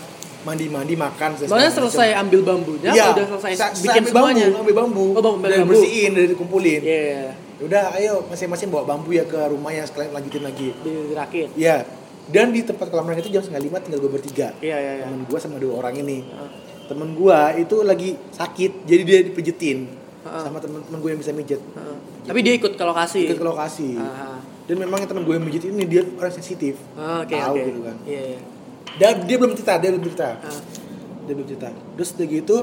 mandi mandi makan Soalnya selesai ambil bambunya, Iya, udah selesai sa- bikin ambil semuanya. bambu, ambil bambu, Oh, bambu, ambil udah bambu. bersihin, udah dikumpulin. Iya. Udah, ayo masing-masing bawa bambu ya ke rumahnya sekalian lanjutin lagi. Dirakit. Iya. Dan di tempat kolam renang itu jam setengah lima tinggal gue bertiga. Iya iya iya. Temen gue sama dua orang ini. Ah. Temen gue itu lagi sakit, jadi dia dipijetin Ah. sama temen-temen gue yang bisa mijet. Ah. Tapi dia ikut ke lokasi. Ikut ke lokasi. Ah. Dan memang temen gue yang mijet ini dia orang sensitif. Ah, Oke Tahu oke. gitu kan. Iya iya. Dan dia belum cerita, dia belum cerita. Ah. Dia belum cerita. Terus udah gitu,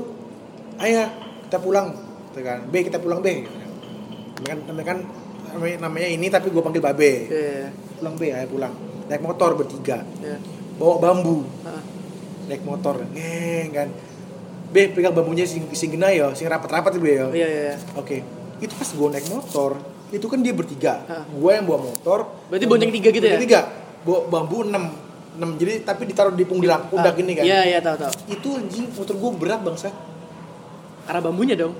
ayah kita pulang. Gitu kan. B kita pulang B. Gitu kan. Namanya kan, namanya kan namanya, namanya ini tapi gue panggil Babe. Iya iya. Pulang B, ayah pulang. Naik motor bertiga. Iya. Bawa bambu. Ah. naik motor ngeng kan be pegang bambunya sing sing gena ya sing rapat-rapat itu ya Iya iya. iya. oke itu pas gue naik motor itu kan dia bertiga Hah. gue yang bawa motor Berarti bonceng tiga gitu ya? Tiga bawa bambu enam enam jadi tapi ditaruh di pundak pundak Ah. ini kan Iya iya tahu tahu. itu anjing motor gue berat bangsa Karena bambunya dong.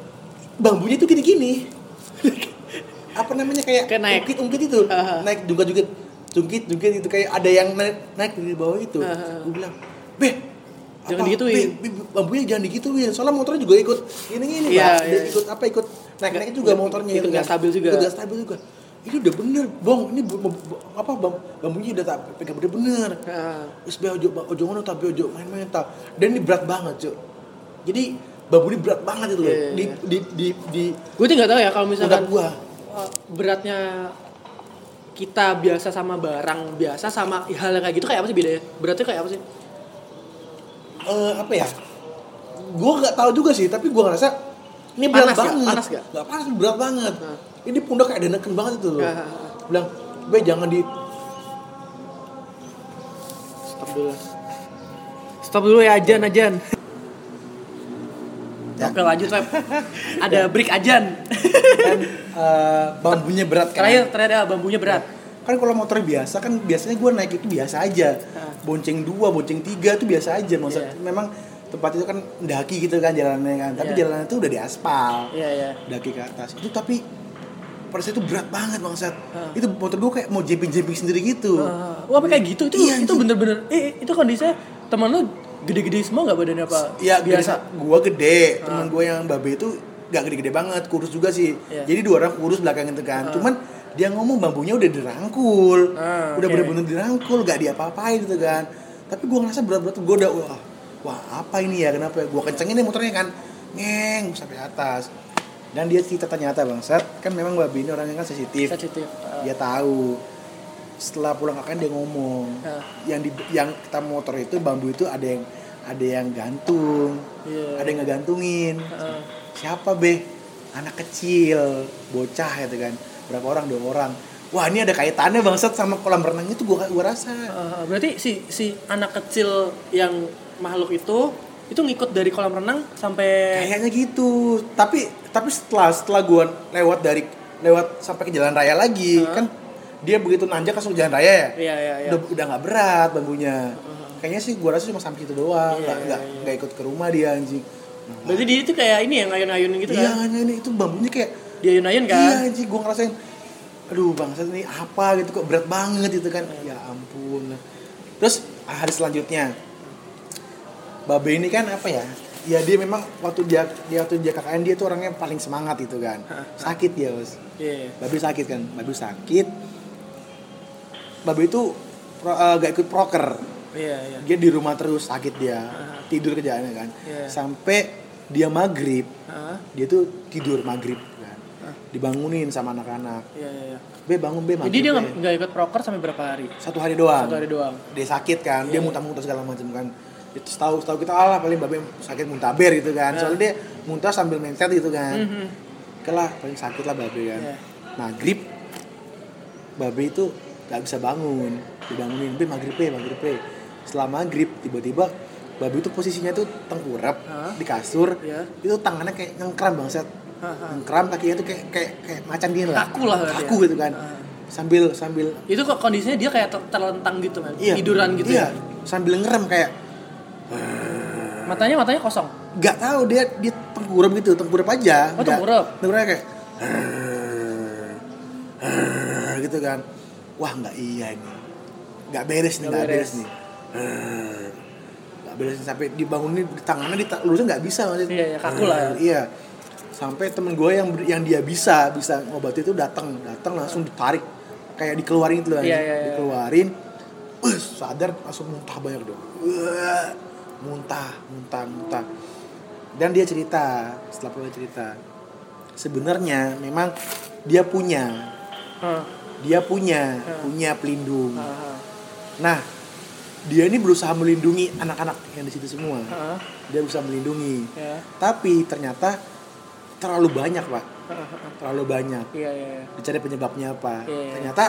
bambunya tuh gini-gini <laughs> apa namanya kayak Kayak naik. ungkit ungkit itu Ah. naik juga juga jungkit jungkit itu kayak ada yang naik naik di bawah itu Ah. gue bilang beh Jangan apa, digituin." Be, be, bambunya jangan digituin soalnya motornya juga ikut ini ini iya, Dia iya. ikut apa ikut naik naik juga motornya ikut itu nggak stabil juga. ikut nggak stabil juga ini udah bener bong ini apa bam, bambunya udah tak pegang bener bener. Terus be ojo ojo ngono tapi ojo main-main tak. Dan ini berat banget, Cuk. Jadi bambu ini berat banget itu loh. Iya, iya, Di di di di Gue tuh nggak tahu ya kalau misalkan gua. uh, beratnya kita biasa sama barang biasa sama hal yang kayak gitu kayak apa sih bedanya? Beratnya kayak apa sih? Eh apa ya? Gua nggak tahu juga sih, tapi gua ngerasa ini berat Panas banget. Panas nggak? Nggak panas, berat banget. Nah. Ini pundak kayak ada neken banget itu loh. Ah, ah, ah. Bilang, "Be jangan di Stop dulu. Stop dulu ya ajan ajan. Ya. Oke lanjut Web. Ada break ajan. kan eh, bambunya berat kan. Terakhir terakhir ah, bambunya berat. Kan kalau motor biasa kan biasanya gua naik itu biasa aja. Ah. Bonceng dua, bonceng tiga itu biasa aja. Maksud Iya. memang tempat itu kan daki gitu kan jalannya kan. Tapi Iya. jalannya itu udah di aspal. Iya iya. daki ke atas itu tapi pada saat itu berat banget bangsat Ah. itu motor gue kayak mau jumping sendiri gitu Uh, wah apa kayak gitu itu Iya, itu bener-bener eh itu kondisinya teman lu gede-gede semua nggak badannya apa ya biasa? biasa gue gede. Ah. teman gue yang babe itu gak gede-gede banget kurus juga sih. Iya. jadi dua orang kurus belakang itu kan. Cuman dia ngomong bambunya udah dirangkul. Ah, udah oke. bener-bener dirangkul gak diapa-apain gitu kan. Tapi gue ngerasa berat-berat gue udah wah wah apa ini ya? Kenapa gue kencengin deh motornya kan. Ngeng sampai atas. Dan dia cerita ternyata bangsat kan memang babe ini orangnya kan sensitif. Sensitif Uh, dia tahu setelah pulang akan dia ngomong Ya. yang di yang kita motor itu bambu itu ada yang ada yang gantung Iya. ada yang ngegantungin uh, siapa be? Anak kecil bocah gitu kan. Berapa orang? Dua orang. Wah ini ada kaitannya bangsat sama kolam renang itu gua gua rasa. Uh, berarti si si anak kecil yang makhluk itu itu ngikut dari kolam renang sampai kayaknya gitu. Tapi tapi setelah setelah gua lewat dari lewat sampai ke jalan raya lagi Hah? kan dia begitu nanjak langsung jalan raya ya? Iya iya iya. Udah udah nggak berat bambunya. Kayaknya sih gua rasa cuma sampai situ doang Iya, nggak iya, iya. nggak ikut ke rumah dia anjing. Berarti dia itu kayak ini ya ngayun-ngayun gitu iya kan? hanya ini itu bambunya kayak Dia ayun-ayun iya kan? anjing gue ngerasain aduh bangsat ini apa gitu kok berat banget gitu kan? Ya ampun. Terus hari selanjutnya. Babe ini kan apa ya? Ya dia memang waktu dia dia waktu dia KKN dia tuh orangnya paling semangat itu kan. Sakit dia bos. Iya. babe sakit kan? Babe sakit babe itu pro- eh, gak ikut proker Iya, iya. dia di rumah terus sakit dia tidur kerjaannya kan Iya. sampai dia maghrib Hah? dia tuh tidur maghrib kan dibangunin sama anak-anak Iya, iya, iya. be bangun be maghrib Jadi dia Be." nggak nggak ikut proker sampai berapa hari? satu hari doang Satu hari doang. dia sakit kan dia Iya. muntah-muntah segala macam kan itu tahu tahu kita Allah paling babe sakit muntaber gitu kan soalnya dia muntah sambil mencet gitu kan Iya. Mhm. Oke lah paling sakit lah babe kan Iya. maghrib babe itu gak bisa bangun dibangunin be maghrib be maghrib be setelah maghrib tiba-tiba babe itu posisinya tuh tengkurap Hah? di kasur Iya. itu tangannya kayak ngengkram bangsat Hah, ngengkram kakinya tuh kayak kayak kayak macan gini lah Kaku lah kaku ya? gitu kan Ah. sambil sambil Itu kok kondisinya dia kayak ter- terlentang gitu kan? iya Tiduran gitu iya ya? sambil ngerem kayak Matanya matanya kosong. nggak tahu dia dia tengkurap gitu tengkurap aja Oh, Nggak- tengkurap. tengkurapnya kayak gitu kan wah nggak iya ini. Nggak beres nih Nggak beres. beres. nih. Nggak beres nih. sampai dibangunin di tangannya di lurusnya nggak bisa maksudnya. Iya, iya, kaku lah. Ya. iya. Sampai temen gue yang yang dia bisa bisa ngobati itu datang datang langsung ditarik. Kayak dikeluarin gitu lah Iya, iya, iya. dikeluarin. Wih, sadar langsung muntah banyak dong. Wah, muntah muntah muntah. Dan dia cerita setelah pulang cerita. Sebenarnya memang dia punya dia punya Hmm. punya pelindung hah. nah dia ini berusaha melindungi anak-anak yang di situ semua Hah, dia berusaha melindungi ya. tapi ternyata terlalu banyak pak terlalu banyak Iya, iya, iya. dicari penyebabnya apa Iya. ternyata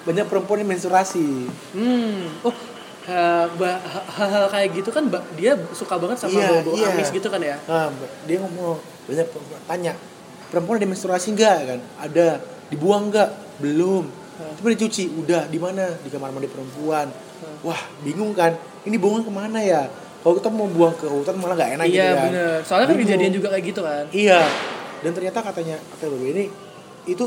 banyak perempuan yang menstruasi Hmm. Oh, ha- hal-hal kayak gitu kan dia suka banget sama Iya, bau-bau iya. amis gitu kan ya? nah, dia ngomong banyak perempuan tanya perempuan ada menstruasi enggak kan ada dibuang enggak belum Hmm. coba dicuci udah di mana di kamar mandi perempuan wah bingung kan ini buangan ke mana ya kalau kita mau buang ke hutan malah nggak enak iya, gitu kan bener. Soalnya kan kejadian juga kayak gitu kan? Iya. Dan ternyata katanya kata Babe ini itu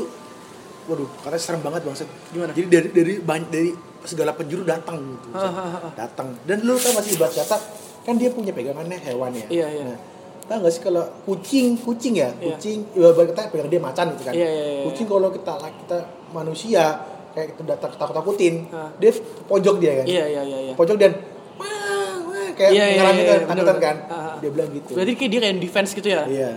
waduh, katanya serem banget bangset. Gimana? Jadi dari dari banyak dari segala penjuru datang gitu. Ha, ha, ha, datang. Dan lu tau masih ibarat kata kan dia punya pegangannya hewan ya. Iya, iya. Nah, tau gak sih kalau kucing, kucing ya, Iya. kucing, ibarat kita pegang dia macan gitu kan. Iya, iya, iya. Kucing kalau kita kita manusia kayak kita datang takut takutin, Ha. dia pojok dia kan. Iya, iya, iya, iya. Pojok dan wah, wah, kayak Iya, iya, iya, kan, iya, takutan kan. Dia bilang gitu. Berarti kayak dia kayak defense gitu ya? Iya.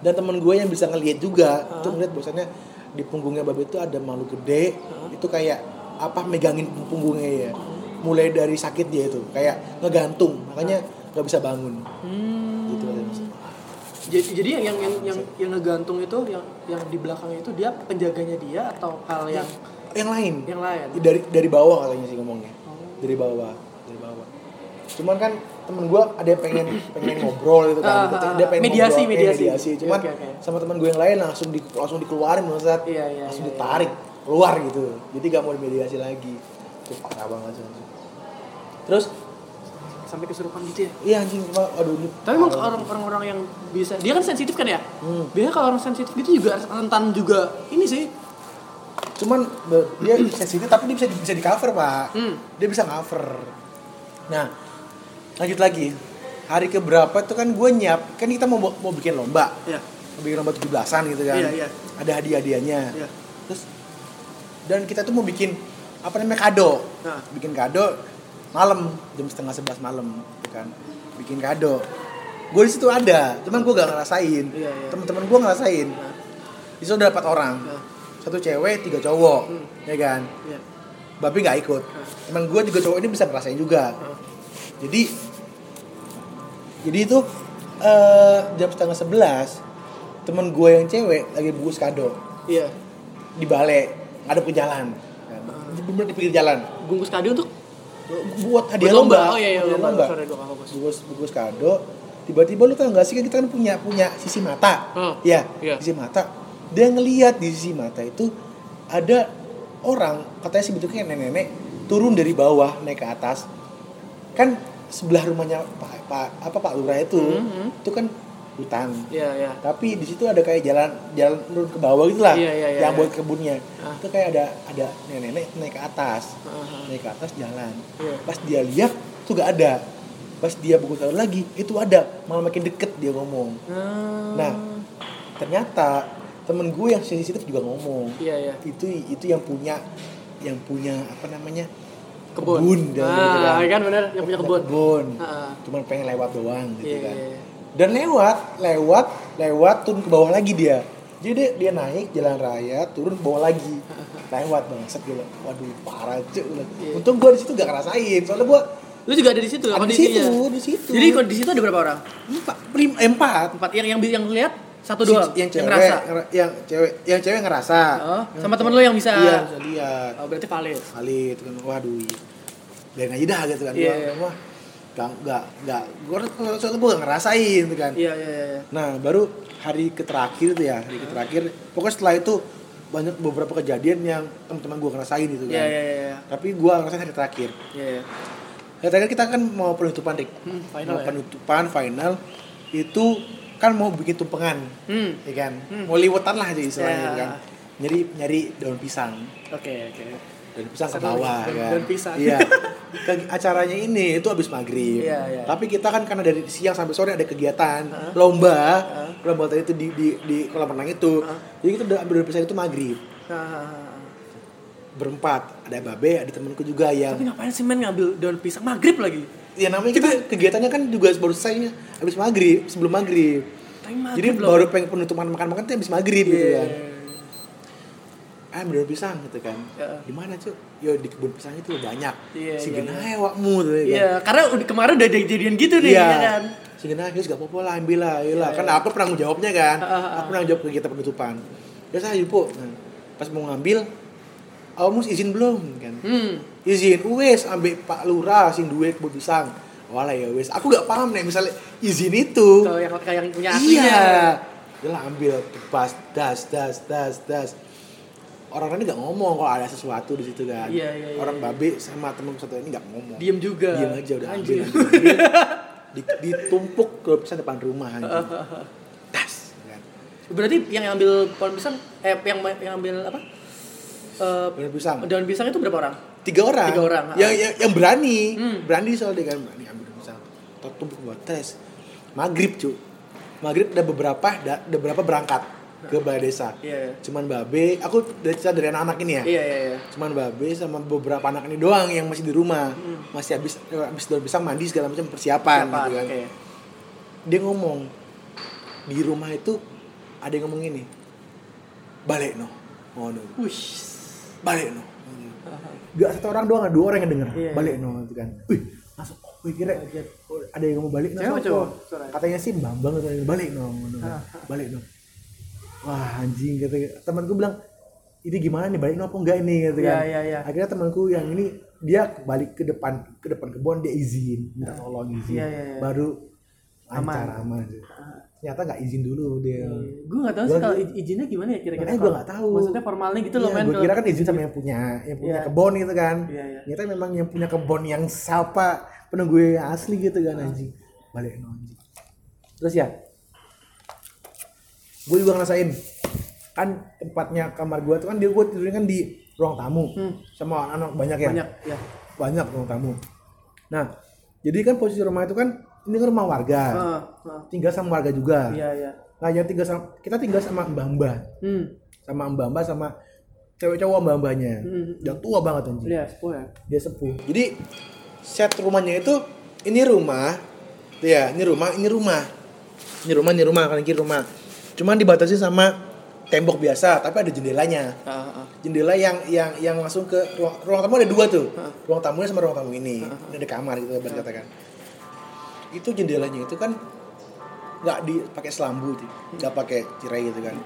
Dan teman gue yang bisa ngelihat juga, Hah? itu ngeliat bahwasannya di punggungnya babe itu ada makhluk gede, itu kayak apa megangin punggungnya ya. Mulai dari sakit dia itu, kayak ngegantung, makanya nggak bisa bangun. Hmm. Gitu. Jadi, jadi yang yang yang yang, yang ngegantung itu yang yang di belakangnya itu dia penjaganya dia atau hal yang Yang lain, yang lain? dari dari bawah katanya sih ngomongnya, dari bawah, dari bawah. Cuman kan temen gue ada yang pengen pengen ngobrol gitu Ah, kan, ah, dia ah. pengen Mediasi, ngobrol, eh, mediasi. mediasi. Cuman Oke, oke. sama teman gue yang lain langsung di, langsung dikeluarin maksudnya Iya, iya, langsung iya, ditarik keluar gitu jadi gak mau dimediasi lagi itu parah banget sih terus sampai kesurupan gitu ya? iya anjing aduh ini Tapi emang parah. orang orang-orang yang bisa dia kan sensitif kan ya? Hmm. Biasanya kalau orang sensitif gitu juga rentan juga ini sih. cuman dia <clears throat> sensitif tapi dia bisa bisa di cover pak Hmm. dia bisa cover nah lanjut lagi hari keberapa itu kan gue nyiap kan kita mau mau bikin lomba Iya. mau bikin lomba 17-an gitu kan Iya, iya. ada hadiah-hadiahnya Iya. terus dan kita tuh mau bikin apa namanya kado Nah. bikin kado malam jam setengah sebelas malam gitu kan bikin kado gue di situ ada cuman gue gak ngerasain Iya, iya. teman-teman gue ngerasain Nah. di situ ada empat orang Nah. satu cewek tiga cowok Hmm. ya kan Iya. babi nggak ikut Nah. teman gue juga cowok ini bisa ngerasain juga Nah. jadi jadi itu eh, jam setengah sebelas temen gue yang cewek lagi bungkus kado Iya. di balai ngadep ke jalan kan. bener di pinggir jalan Bungkus kado untuk buat hadiah lomba. lomba, Oh, iya, iya, lomba. Fokus. bungkus bungkus kado tiba-tiba lu tau gak sih kan kita kan punya punya sisi mata Hmm. ya Iya. sisi mata dia ngelihat di sisi mata itu ada orang katanya sih bentuknya nenek-nenek turun dari bawah naik ke atas kan sebelah rumahnya Pak, Pak apa Pak Lurah itu Mhm. itu kan hutan Iya, iya. tapi di situ ada kayak jalan jalan turun ke bawah gitu lah Iya, iya, iya, yang iya. buat kebunnya Ah. itu kayak ada ada nenek-nenek naik ke atas Aha. naik ke atas jalan Iya. pas dia lihat tuh gak ada pas dia buku tahu lagi itu ada malah makin deket dia ngomong Ah. Nah. ternyata temen gue yang sensitif juga ngomong Iya, iya. itu itu yang punya yang punya apa namanya Kebun. kebun dan gitu Ah, kan bener yang punya kebun. kebun Ah. cuman pengen lewat doang gitu Iya, kan iya, iya. Dan lewat lewat lewat turun ke bawah lagi dia. Jadi dia, dia naik jalan raya turun ke bawah lagi. <laughs> Lewat bangsat gitu waduh parah cuy Iya. untung gua di situ gak ngerasain. Soalnya gua Lu juga ada di situ ada di situ di situ. Jadi di situ ada berapa orang? empat lim- eh, empat. Empat. Yang yang yang lihat satu Si- doang yang cewek ngerasa. ngera- yang cewek yang cewek ngerasa. Oh, sama temen lu yang bisa. iya bisa lihat. Oh, berarti valid. itu kan. Waduh. Biarin aja dah gitu kan. Iya, Gua- iya. wah gak gak gak gua soalnya gak ngerasain gitu kan Iya, iya, iya. Nah, baru hari ke terakhir tuh ya, hari ke terakhir. Pokoknya setelah itu banyak beberapa kejadian yang teman-teman gue ngerasain gitu kan. Iya, iya, iya. Tapi gue ngerasain hari terakhir. Iya, iya. Hari terakhir kita kan mau penutupan, Rik. Hmm, final mau ya? penutupan, final. Itu kan mau bikin tumpengan, Hmm. ya kan? Hmm. Mau liwetan lah aja istilahnya Ya. gitu kan. Nyari nyari daun pisang. Oke, oke. Daun pisang ke bawah daun- kan. daun pisang. Iya. <laughs> Ke- acaranya ini itu habis maghrib. Iya, iya. Tapi kita kan karena dari siang sampai sore ada kegiatan Hah? lomba, Hah? lomba tadi itu di di di kolam renang itu. Hah? Jadi kita udah ambil daun pisang itu maghrib. Nah, Berempat, ada babe, ada temanku juga yang tapi ngapain sih men ngambil daun pisang maghrib lagi? ya namanya kita kegiatannya kan juga baru selesai habis maghrib, sebelum maghrib. Tapi maghrib Jadi baru pengen penutupan makan-makan tuh habis maghrib gitu Iya. Ah, ambil daun pisang gitu kan. Ya. Di mana, Cuk? Yo di kebun pisang itu banyak. Iya, si iya, genah iya. ya wakmu tuh ya kan. Iya, karena udah kemarin udah ada kejadian gitu nih, Iya. ya kan? Si genah guys gak apa-apa lah, ambil lah. Iya, Kan iya. aku penanggung jawabnya kan. Aku penanggung jawab kegiatan penutupan. Ya saya. Nah, pas mau ngambil, Awamus izin belum kan? Hmm. Izin, wes ambil Pak Lurah sing duwe kebun pisang. Walah ya wes, aku gak paham nih misalnya izin itu. Kalau yang kayak yang punya. Iya. Lah ambil pas das das das das. Orang ini gak ngomong kalau ada sesuatu di situ kan. Iya, iya, iya, Orang iya. babe sama temen satu ini gak ngomong. Diem juga. Diem aja udah ambil. Anjir. ambil. <laughs> Di, ditumpuk ke pisang depan rumah aja. <laughs> Das. Kan. Berarti yang ambil pohon pisang eh yang yang ambil apa? Eh Daun pisang. daun pisang itu berapa orang? Tiga orang. Tiga orang, Yang, ah. yang, yang berani. Hmm. Berani soalnya kan. Berani ambil pisang. Tumpuk buat tes. Maghrib cu. Maghrib ada beberapa, ada beberapa berangkat ke balai desa. Iya. Cuman babe, aku dari dari anak-anak ini ya. Iya, iya, iya. Cuman babe sama beberapa anak ini doang yang masih di rumah. Hmm. Masih habis habis daun pisang mandi segala macam persiapan Siapa? gitu kan. Oke. Dia ngomong di rumah itu ada yang ngomong ini. Balik no. Oh no. Wush. Balik no. Gak satu orang doang, dua orang yang denger. Iya. Balik no gitu kan. Wih, masuk. Wih kira ada yang ngomong balik no. Katanya sih Bambang katanya balik no. no. Ah. Balik no. Wah anjing kata temanku bilang ini gimana nih balik no apa enggak ini gitu kan. Iya, iya, iya. Akhirnya temanku yang ini dia balik ke depan ke depan kebun dia izin minta tolong izin Iya, iya, iya. baru Aman. lancar aman, sih. Ternyata nggak izin dulu dia. Gue gak tahu sih kalau izinnya gimana ya kira-kira. Kalau- nggak tahu. Maksudnya formalnya gitu loh Iya, men. gue kira kan izin sama yang punya yang punya Iya. kebun gitu kan. Iya, iya. Ternyata memang yang punya kebun yang siapa penunggu asli gitu kan anjing. Balik anjing. Terus ya, gue juga ngerasain kan tempatnya kamar gue tuh kan dia gue tidurnya kan di ruang tamu Hmm. sama anak banyak ya Banyak, ya. banyak ruang tamu nah jadi kan posisi rumah itu kan ini kan rumah warga Ah, ah. tinggal sama warga juga Iya, iya. nah yang tinggal sama kita tinggal sama mbah mbah Hmm. sama mbah mbah sama cewek cowok mbah mbahnya Hmm. udah tua banget anjing Iya, sepuh ya. dia sepuh jadi set rumahnya itu ini rumah ya ini rumah ini rumah ini rumah ini rumah kanan kiri rumah cuman dibatasi sama tembok biasa tapi ada jendelanya. Ah, ah. jendela yang yang yang langsung ke ruang, ruang tamu ada dua tuh. Hah. ruang tamunya sama ruang tamu ini. Ini ada kamar gitu kan katakan itu jendelanya itu kan nggak dipakai selambu tuh nggak pakai tirai gitu kan.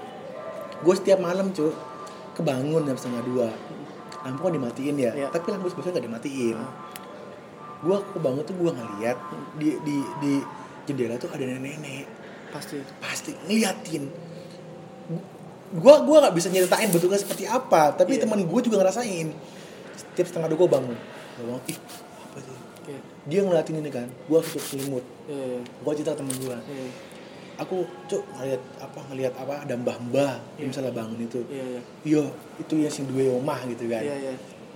Gue setiap malam cuy kebangun jam setengah dua. Lampu kan dimatiin ya Iya. tapi lampu sebenarnya nggak dimatiin. Ah. gue kebangun tuh gue ngeliat di di di jendela tuh ada nenek-nenek Pasti. pasti ngeliatin gua gua nggak bisa nyeritain bentuknya seperti apa tapi Iya. teman gue juga ngerasain setiap setengah dua gue bangun gue bangun ih apa sih Iya. dia ngeliatin ini kan gua tutup selimut Iya. gua cerita temen gua Iya. aku cuk ngeliat apa ngeliat apa ada mbah-mbah yang misalnya bangun itu Iya. Iya. iya itu ya sing duwe omah gitu kan Iya. Iya.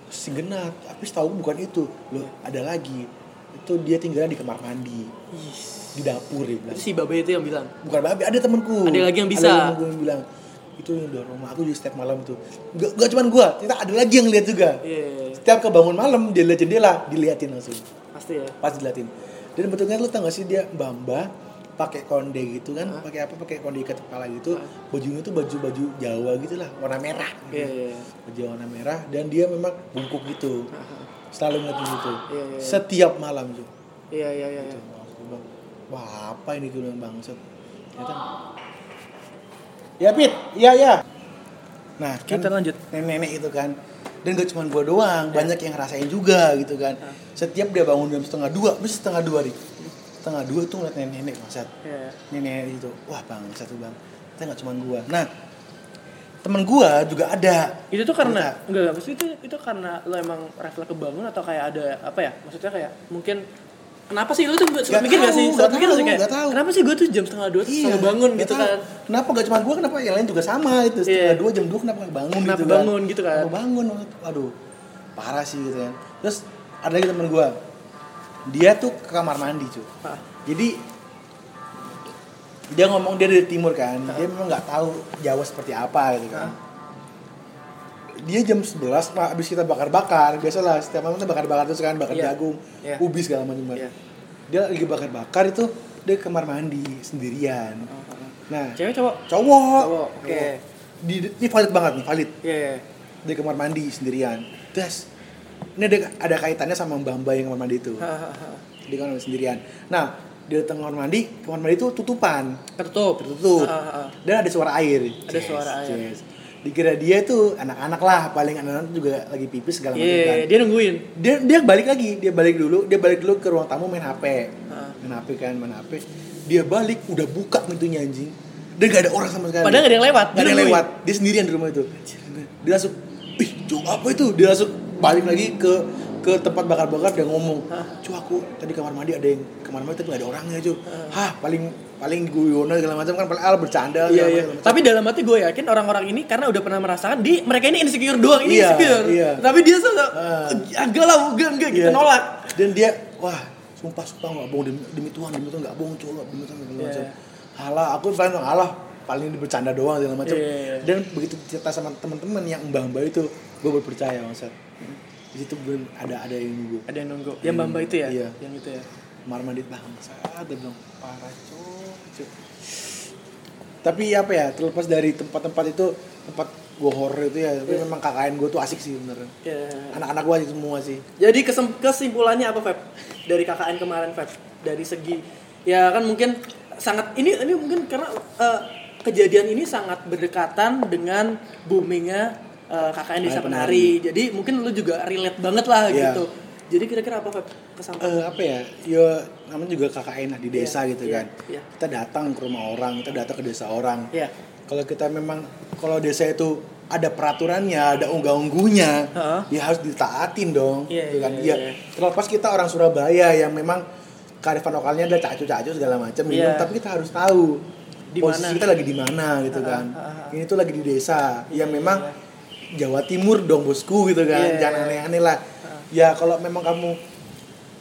si genat tapi setahu bukan itu loh ada lagi itu dia tinggalnya di kamar mandi Ih. Di dapur dia bilang Itu si Babe itu yang bilang. bukan babi ada temanku Ada lagi yang bisa. ada yang bilang itu yang di rumah aku juga setiap malam tuh gak, gak cuman gua ternyata ada lagi yang lihat juga Iya. setiap kebangun malam dia lihat jendela diliatin langsung Pasti ya. pas diliatin dan betulnya lu tau gak sih dia mbak pakai konde gitu kan pakai apa pakai konde ikat kepala gitu bajunya tuh baju baju Jawa gitu lah warna merah gitu. Iya. Iya. baju warna merah dan dia memang bungkuk gitu selalu ngeliatin gitu Iya, iya. setiap malam tuh Iya. Iya. Iya. Iya. wah apa ini gue bilang bangsat ternyata ya Pit. Iya ya nah kan Kita lanjut. nenek-nenek itu kan. Dan gak cuma gua doang banyak yang ngerasain juga gitu kan. Setiap dia bangun jam setengah dua bis setengah dua nih setengah dua tuh ngeliat nenek-nenek bangsat. Iya. nenek itu wah bang satu bang. Itu nggak cuma gua. Nah temen gua juga ada. Itu tuh karena enggak enggak maksudnya itu itu karena lo emang refleks kebangun atau kayak ada apa ya? Maksudnya kayak mungkin kenapa sih lu tuh Nggak mikir gak sih? Sempat mikir gak sih kayak tahu. kenapa sih gue tuh jam setengah dua tuh selalu bangun gitu tahu. kan? Kenapa gak cuma gue, kenapa yang lain juga sama itu setengah Iya. dua jam dua kenapa nggak bangun Kenapa gitu bangun gitu kan? Kenapa bangun? Aduh, parah sih gitu kan. Terus ada lagi temen gue, dia tuh ke kamar mandi cuy. Ah. Jadi dia ngomong dia dari timur kan, dia memang nggak tahu Jawa seperti apa gitu kan. Dia jam 11 nah, abis kita bakar-bakar, biasalah setiap malam kita bakar-bakar terus kan, bakar Iya. jagung, Iya. ubi segala macam. Iya. Dia lagi bakar-bakar itu dia ke kamar mandi sendirian. Nah, Cewek cowok? cowok. Cowok, oke. Di, ini valid banget nih, valid. Iya. iya. Di kamar mandi sendirian. Terus ini ada ada kaitannya sama Mbak Mbak yang kamar mandi itu. Di kamar mandi sendirian. Nah, di tengah kamar mandi, kamar mandi itu tutupan, Tertutup. tertutup. Dan ada suara air. Ada suara air. Yes. Dikira dia tuh anak-anak lah, paling anak-anak juga lagi pipis segala macam Iya, kan. dia nungguin. Dia dia balik lagi, dia balik dulu, dia balik dulu ke ruang tamu main HP. Ah. Main HP kan, main HP. Dia balik udah buka pintunya anjing. Dan gak ada orang sama sekali. Padahal gak ada yang lewat. Gak ada yang lewat. Dia sendirian di rumah itu. Dia langsung, ih, cuk apa itu? Dia langsung balik lagi ke ke tempat bakar-bakar dan ngomong, Hah? cu aku tadi kamar mandi ada yang kamar mandi tapi gak ada orangnya cu. Hah paling paling guyono segala macam kan paling al bercanda Iya, iya. macam. Tapi dalam hati gue yakin orang-orang ini karena udah pernah merasakan di mereka ini insecure doang, ini Iya, insecure. iya. Tapi dia tuh Ah. agak lah, enggak enggak gitu Iya. nolak. Dan dia wah sumpah sumpah nggak bohong demi, demi Tuhan demi Tuhan nggak bohong coba demi Tuhan segala Iya. macam. Alah aku paling alah paling bercanda doang segala macam. Iya, iya, iya. Dan begitu cerita sama teman-teman yang mbah-mbah itu gue baru percaya maksud. Di situ gue ada ada yang nunggu. Ada yang nunggu. Yang Bamba itu ya? Iya. Yang itu ya. Kamar mandi bangsa dia bilang parah cok. Tapi apa ya terlepas dari tempat-tempat itu tempat gue horror itu ya tapi memang KKN gue tuh asik sih bener Iya. anak-anak gue asik semua sih Jadi kesimpulannya apa, Feb? Dari KKN kemarin, Feb? Dari segi ya kan mungkin sangat ini ini mungkin karena eh, kejadian ini sangat berdekatan dengan boomingnya eh, KKN Desa Penari. Jadi mungkin lu juga relate banget lah Iya. gitu. Jadi kira-kira apa? Kesampaian. Eh, apa ya ya namanya juga KKN lah di desa Iya, gitu iya, kan iya. kita datang ke rumah orang kita datang ke desa orang Iya. kalau kita memang kalau desa itu ada peraturannya ada unggah-ungguhnya Heeh. ya harus ditaatin dong Iya, gitu kan iya, ya iya. terlepas kita orang Surabaya yang memang kearifan lokalnya ada cacu-cacu segala macam minum Iya. tapi kita harus tahu Di posisi mana. kita lagi di mana gitu Ah, kan ah. ini tuh lagi di desa Iya, yang iya, memang Jawa Timur dong bosku gitu kan Iya, jangan aneh-aneh lah ya kalau memang kamu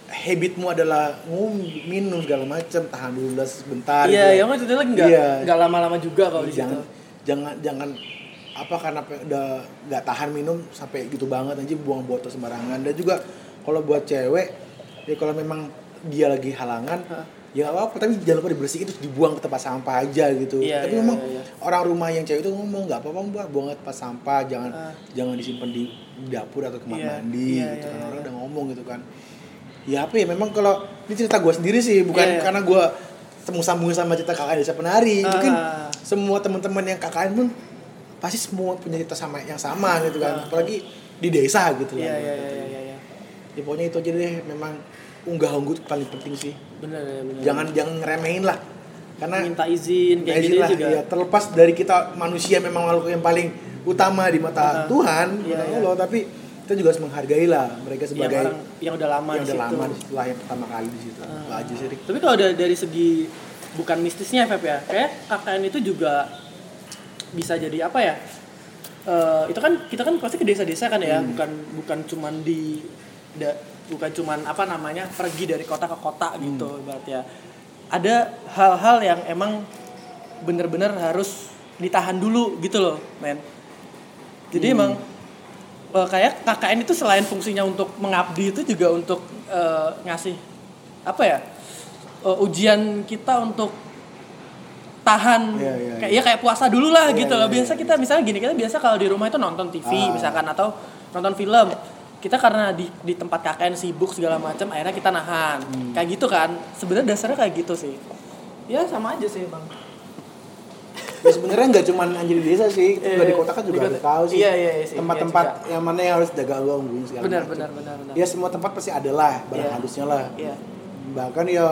habitmu adalah ngum minum segala macam tahan dulu lah sebentar Iya, gitu. yang itu lagi enggak Iya. enggak lama-lama juga kalau di situ. jangan jangan jangan apa karena udah nggak tahan minum sampai gitu banget aja buang botol sembarangan dan juga kalau buat cewek ya kalau memang dia lagi halangan Hah. Ya nggak apa tapi jangan lupa dibersihin terus dibuang ke tempat sampah aja gitu Iya, tapi iya, memang iya, iya. orang rumah yang cewek itu ngomong nggak apa-apa mbak buang ke tempat sampah jangan Ah. jangan disimpan di dapur atau kamar Iya, mandi iya, gitu iya, kan iya. orang udah ngomong gitu kan ya apa ya memang kalau ini cerita gue sendiri sih bukan Iya, iya. karena gue temu sambung sama cerita kakak desa penari mungkin Ah. semua teman-teman yang KKN pun pasti semua punya cerita sama yang sama gitu kan apalagi di desa gitu Iya, kan iya, iya, iya, iya, iya. ya pokoknya itu aja deh memang unggah ungguh paling penting sih Benar ya, benar. jangan jangan ngeremehin lah karena minta izin kayak izin gitu lah, juga. ya, terlepas dari kita manusia memang makhluk yang paling utama di Ah, mata Tuhan iya, mata iya. Allah tapi kita juga harus menghargai lah mereka yang sebagai orang yang udah lama yang udah lama di situ lah yang pertama kali di situ Itu aja sih. Tapi kalau dari, dari segi bukan mistisnya Feb ya, kayak KKN itu juga bisa jadi apa ya? Eh, itu kan kita kan pasti ke desa-desa kan ya, bukan bukan cuman di da- bukan cuman apa namanya pergi dari kota ke kota gitu berarti ya. Ada hal-hal yang emang bener-bener harus ditahan dulu gitu loh, men. Jadi emang eh, kayak KKN itu selain fungsinya untuk mengabdi itu juga untuk eh, ngasih apa ya eh, ujian kita untuk tahan Iya, iya, kayak ya kayak puasa dulu lah Iya, gitu iya, loh biasa kita misalnya gini kita biasa kalau di rumah itu nonton TV Ah. misalkan atau nonton film kita karena di di tempat KKN sibuk segala macam akhirnya kita nahan. Hmm. kayak gitu kan. Sebenarnya dasarnya kayak gitu sih. Ya sama aja sih bang. Ya sebenarnya nggak cuma anjir di desa sih. Juga di kota kan juga harus tahu sih. iya, iya, iya tempat-tempat Iya yang mana yang harus jaga gangguin segala benar benar benar benar. Ya semua tempat pasti ada lah barang Iya. halusnya lah. Iya. bahkan ya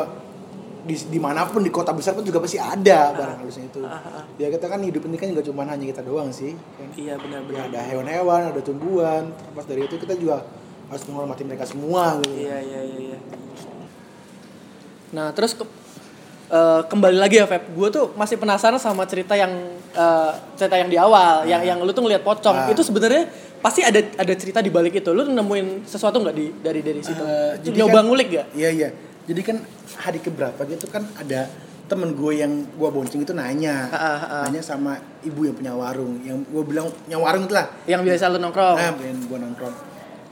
di di mana pun di kota besar pun juga pasti ada barang halusnya itu Ah, ah, ah. ya kita kan hidup ini kan juga cuma hanya kita doang sih kan. iya benar ya benar ada hewan-hewan ada tumbuhan terlepas dari itu kita juga harus menghormati mereka semua gitu Iya iya iya. iya. Nah terus ke- eh, kembali lagi ya Feb, gue tuh masih penasaran sama cerita yang eh, cerita yang di awal, yang yang lu tuh ngeliat pocong. Itu sebenarnya pasti ada ada cerita di balik itu. Lu nemuin sesuatu nggak di dari dari situ? Itu jadi Nyoba kan- ngulik gak? Iya iya. Jadi kan hari keberapa gitu kan ada temen gue yang gue bonceng itu nanya, ah, ah. nanya sama ibu yang punya warung, yang gue bilang punya warung itu lah. Yang biasa lu nongkrong. Nah, pengen gue nongkrong.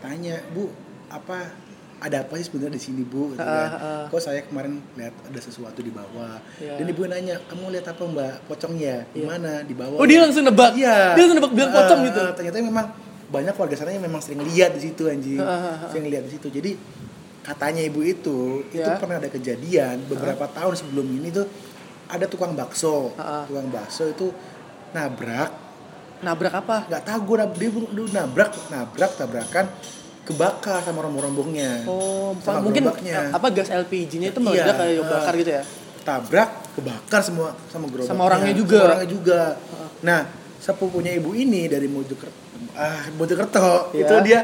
Tanya, bu, apa ada apa sih sebenarnya di sini bu? Gitu kan. ah. Kok saya kemarin lihat ada sesuatu di bawah. Iya. Dan ibu nanya, kamu lihat apa mbak? Pocongnya di Iya. mana? Di bawah. Oh dia langsung nebak. Iya. Dia langsung nebak bilang pocong Ah, gitu. ternyata memang banyak warga sana yang memang sering lihat di situ anjing. Sering lihat di situ. Jadi katanya ibu itu itu Ya. pernah ada kejadian beberapa tahun sebelum ini tuh ada tukang bakso. Ah. Tukang bakso itu nabrak Nabrak apa? nggak tahu gue dia, dia nabrak nabrak tabrakan kebakar sama rombong-rombongnya Oh, Sama mungkin gerobaknya. apa gas LPG-nya itu Iya, meledak kayak ah. bakar gitu ya? tabrak kebakar semua sama gerobaknya Sama orangnya juga. Sama orangnya juga nah sepupunya ibu ini dari Mojokerto ah Mojokerto Iya. itu dia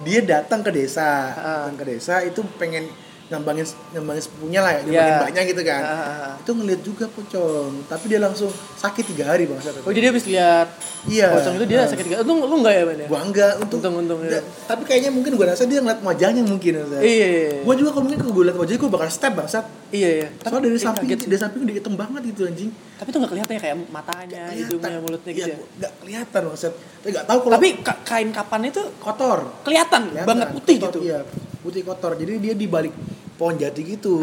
dia datang ke desa Ah. datang ke desa itu pengen ngembangin ngembangin sepupunya lah ya ngembangin banyak gitu kan ah. itu ngeliat juga pocong tapi dia langsung sakit tiga hari bang Oh jadi habis lihat Iya. pocong itu dia Ah. sakit gak? Lu lu enggak ya, Ben ya? gua enggak untung Untung, untung. Da- tapi kayaknya mungkin gua rasa dia ngeliat wajahnya mungkin Ustaz. Iya, iya, iya. gua juga kalau mungkin kalau gua liat wajahnya gua bakal step bangsat Iya, iya. soalnya dari eh, samping kaget dari samping dia hitam banget gitu anjing Tapi itu nggak kelihatan ya kayak matanya, hidungnya, mulutnya gitu Iya, ya. nggak kelihatan bangsat tapi nggak tahu kalau Tapi ka- kain kapan itu kotor kelihatan, Kelihatan, banget putih kotor, gitu. iya putih kotor jadi dia di balik pohon jati gitu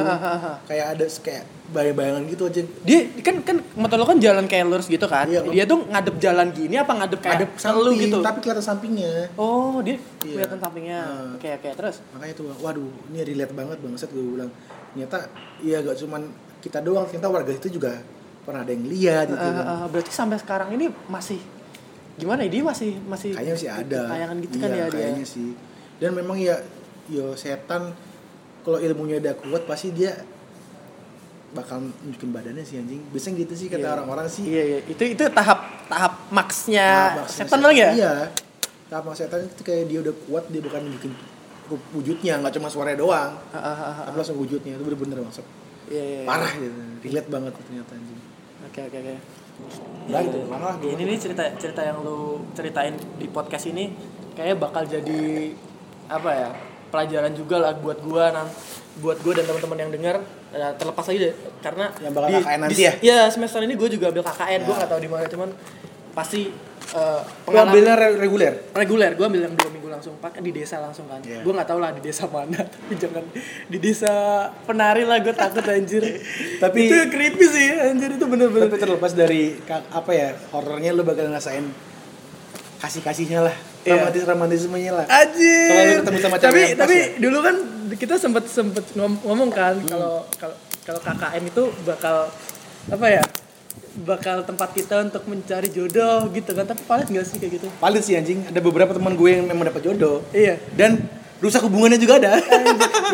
kayak ada kayak bayang-bayangan gitu aja Dia kan kan motor lo kan jalan kayak lurus gitu kan. Iya. Dia tuh ngadep jalan gini apa ngadep kayak ada ke samping gitu. tapi kelihatan sampingnya Oh, dia Iya. kelihatan sampingnya. Oke, oke. Terus makanya tuh waduh ini relate banget bangsat gue bilang ternyata iya gak cuman kita doang ternyata warga itu juga pernah ada yang lihat gitu kan. eh, berarti sampai sekarang ini masih gimana ya? Dia masih masih kayaknya masih ada tayangan gitu iya, kan ya dia. kayaknya sih dan memang ya yo setan kalau ilmunya udah kuat pasti dia bakal nunjukin badannya sih anjing biasanya gitu sih kata Iya. orang-orang sih Iya, iya. Itu itu tahap tahap maksnya Nah, setan lagi ya? iya tahap maksud setan itu kayak dia udah kuat dia bukan nunjukin wujudnya nggak cuma suaranya doang Ah, ah, ah, ah. tapi langsung wujudnya itu bener-bener maksud Iya, iya. iya. parah gitu relate banget ternyata anjing Oke, oke, oke. Nah, gitu. Gua. Ini nih cerita cerita yang lu ceritain di podcast ini kayaknya bakal jadi apa ya? Pelajaran juga lah buat gua nan buat gua dan teman-teman yang dengar Ya, terlepas lagi deh karena Yang bakal KKN nanti ya? Iya, semester ini gua juga ambil KKN. Gua Ya. nggak tahu di mana cuman pasti eh, Lu ambilnya re- reguler reguler gue ambil yang dua minggu langsung pakai di desa langsung kan Iya. gue nggak tahu lah di desa mana <laughs> tapi jangan di desa penari lah gue takut anjir <laughs> Tapi- itu creepy sih anjir itu bener-bener tapi terlepas dari apa ya horornya lu bakal ngerasain kasih kasihnya lah Iya. romantis romantismenya lah. Anjir. Kalau ketemu sama cewek tapi yang tapi ya? dulu kan kita sempet sempet ngom- ngomong kan Hmm. kalau kalau kalau KKN itu bakal apa ya bakal tempat kita untuk mencari jodoh gitu kan. Tapi paling nggak sih kayak gitu? Paling sih anjing. Ada beberapa teman gue yang memang dapat jodoh. Iya. Dan rusak hubungannya juga ada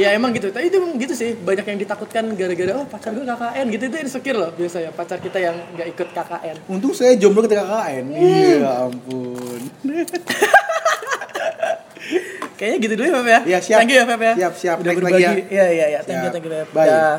ya emang gitu tapi itu emang gitu sih banyak yang ditakutkan gara-gara oh pacar gue KKN gitu itu insecure loh biasanya pacar kita yang nggak ikut KKN untung saya jomblo ketika KKN iya ampun kayaknya gitu dulu ya Feb ya. Iya, siap. Thank you ya Feb ya. Siap, siap. Udah berbagi. lagi ya. Iya iya iya. Thank you Siap. thank you Feb. Bye. Dah.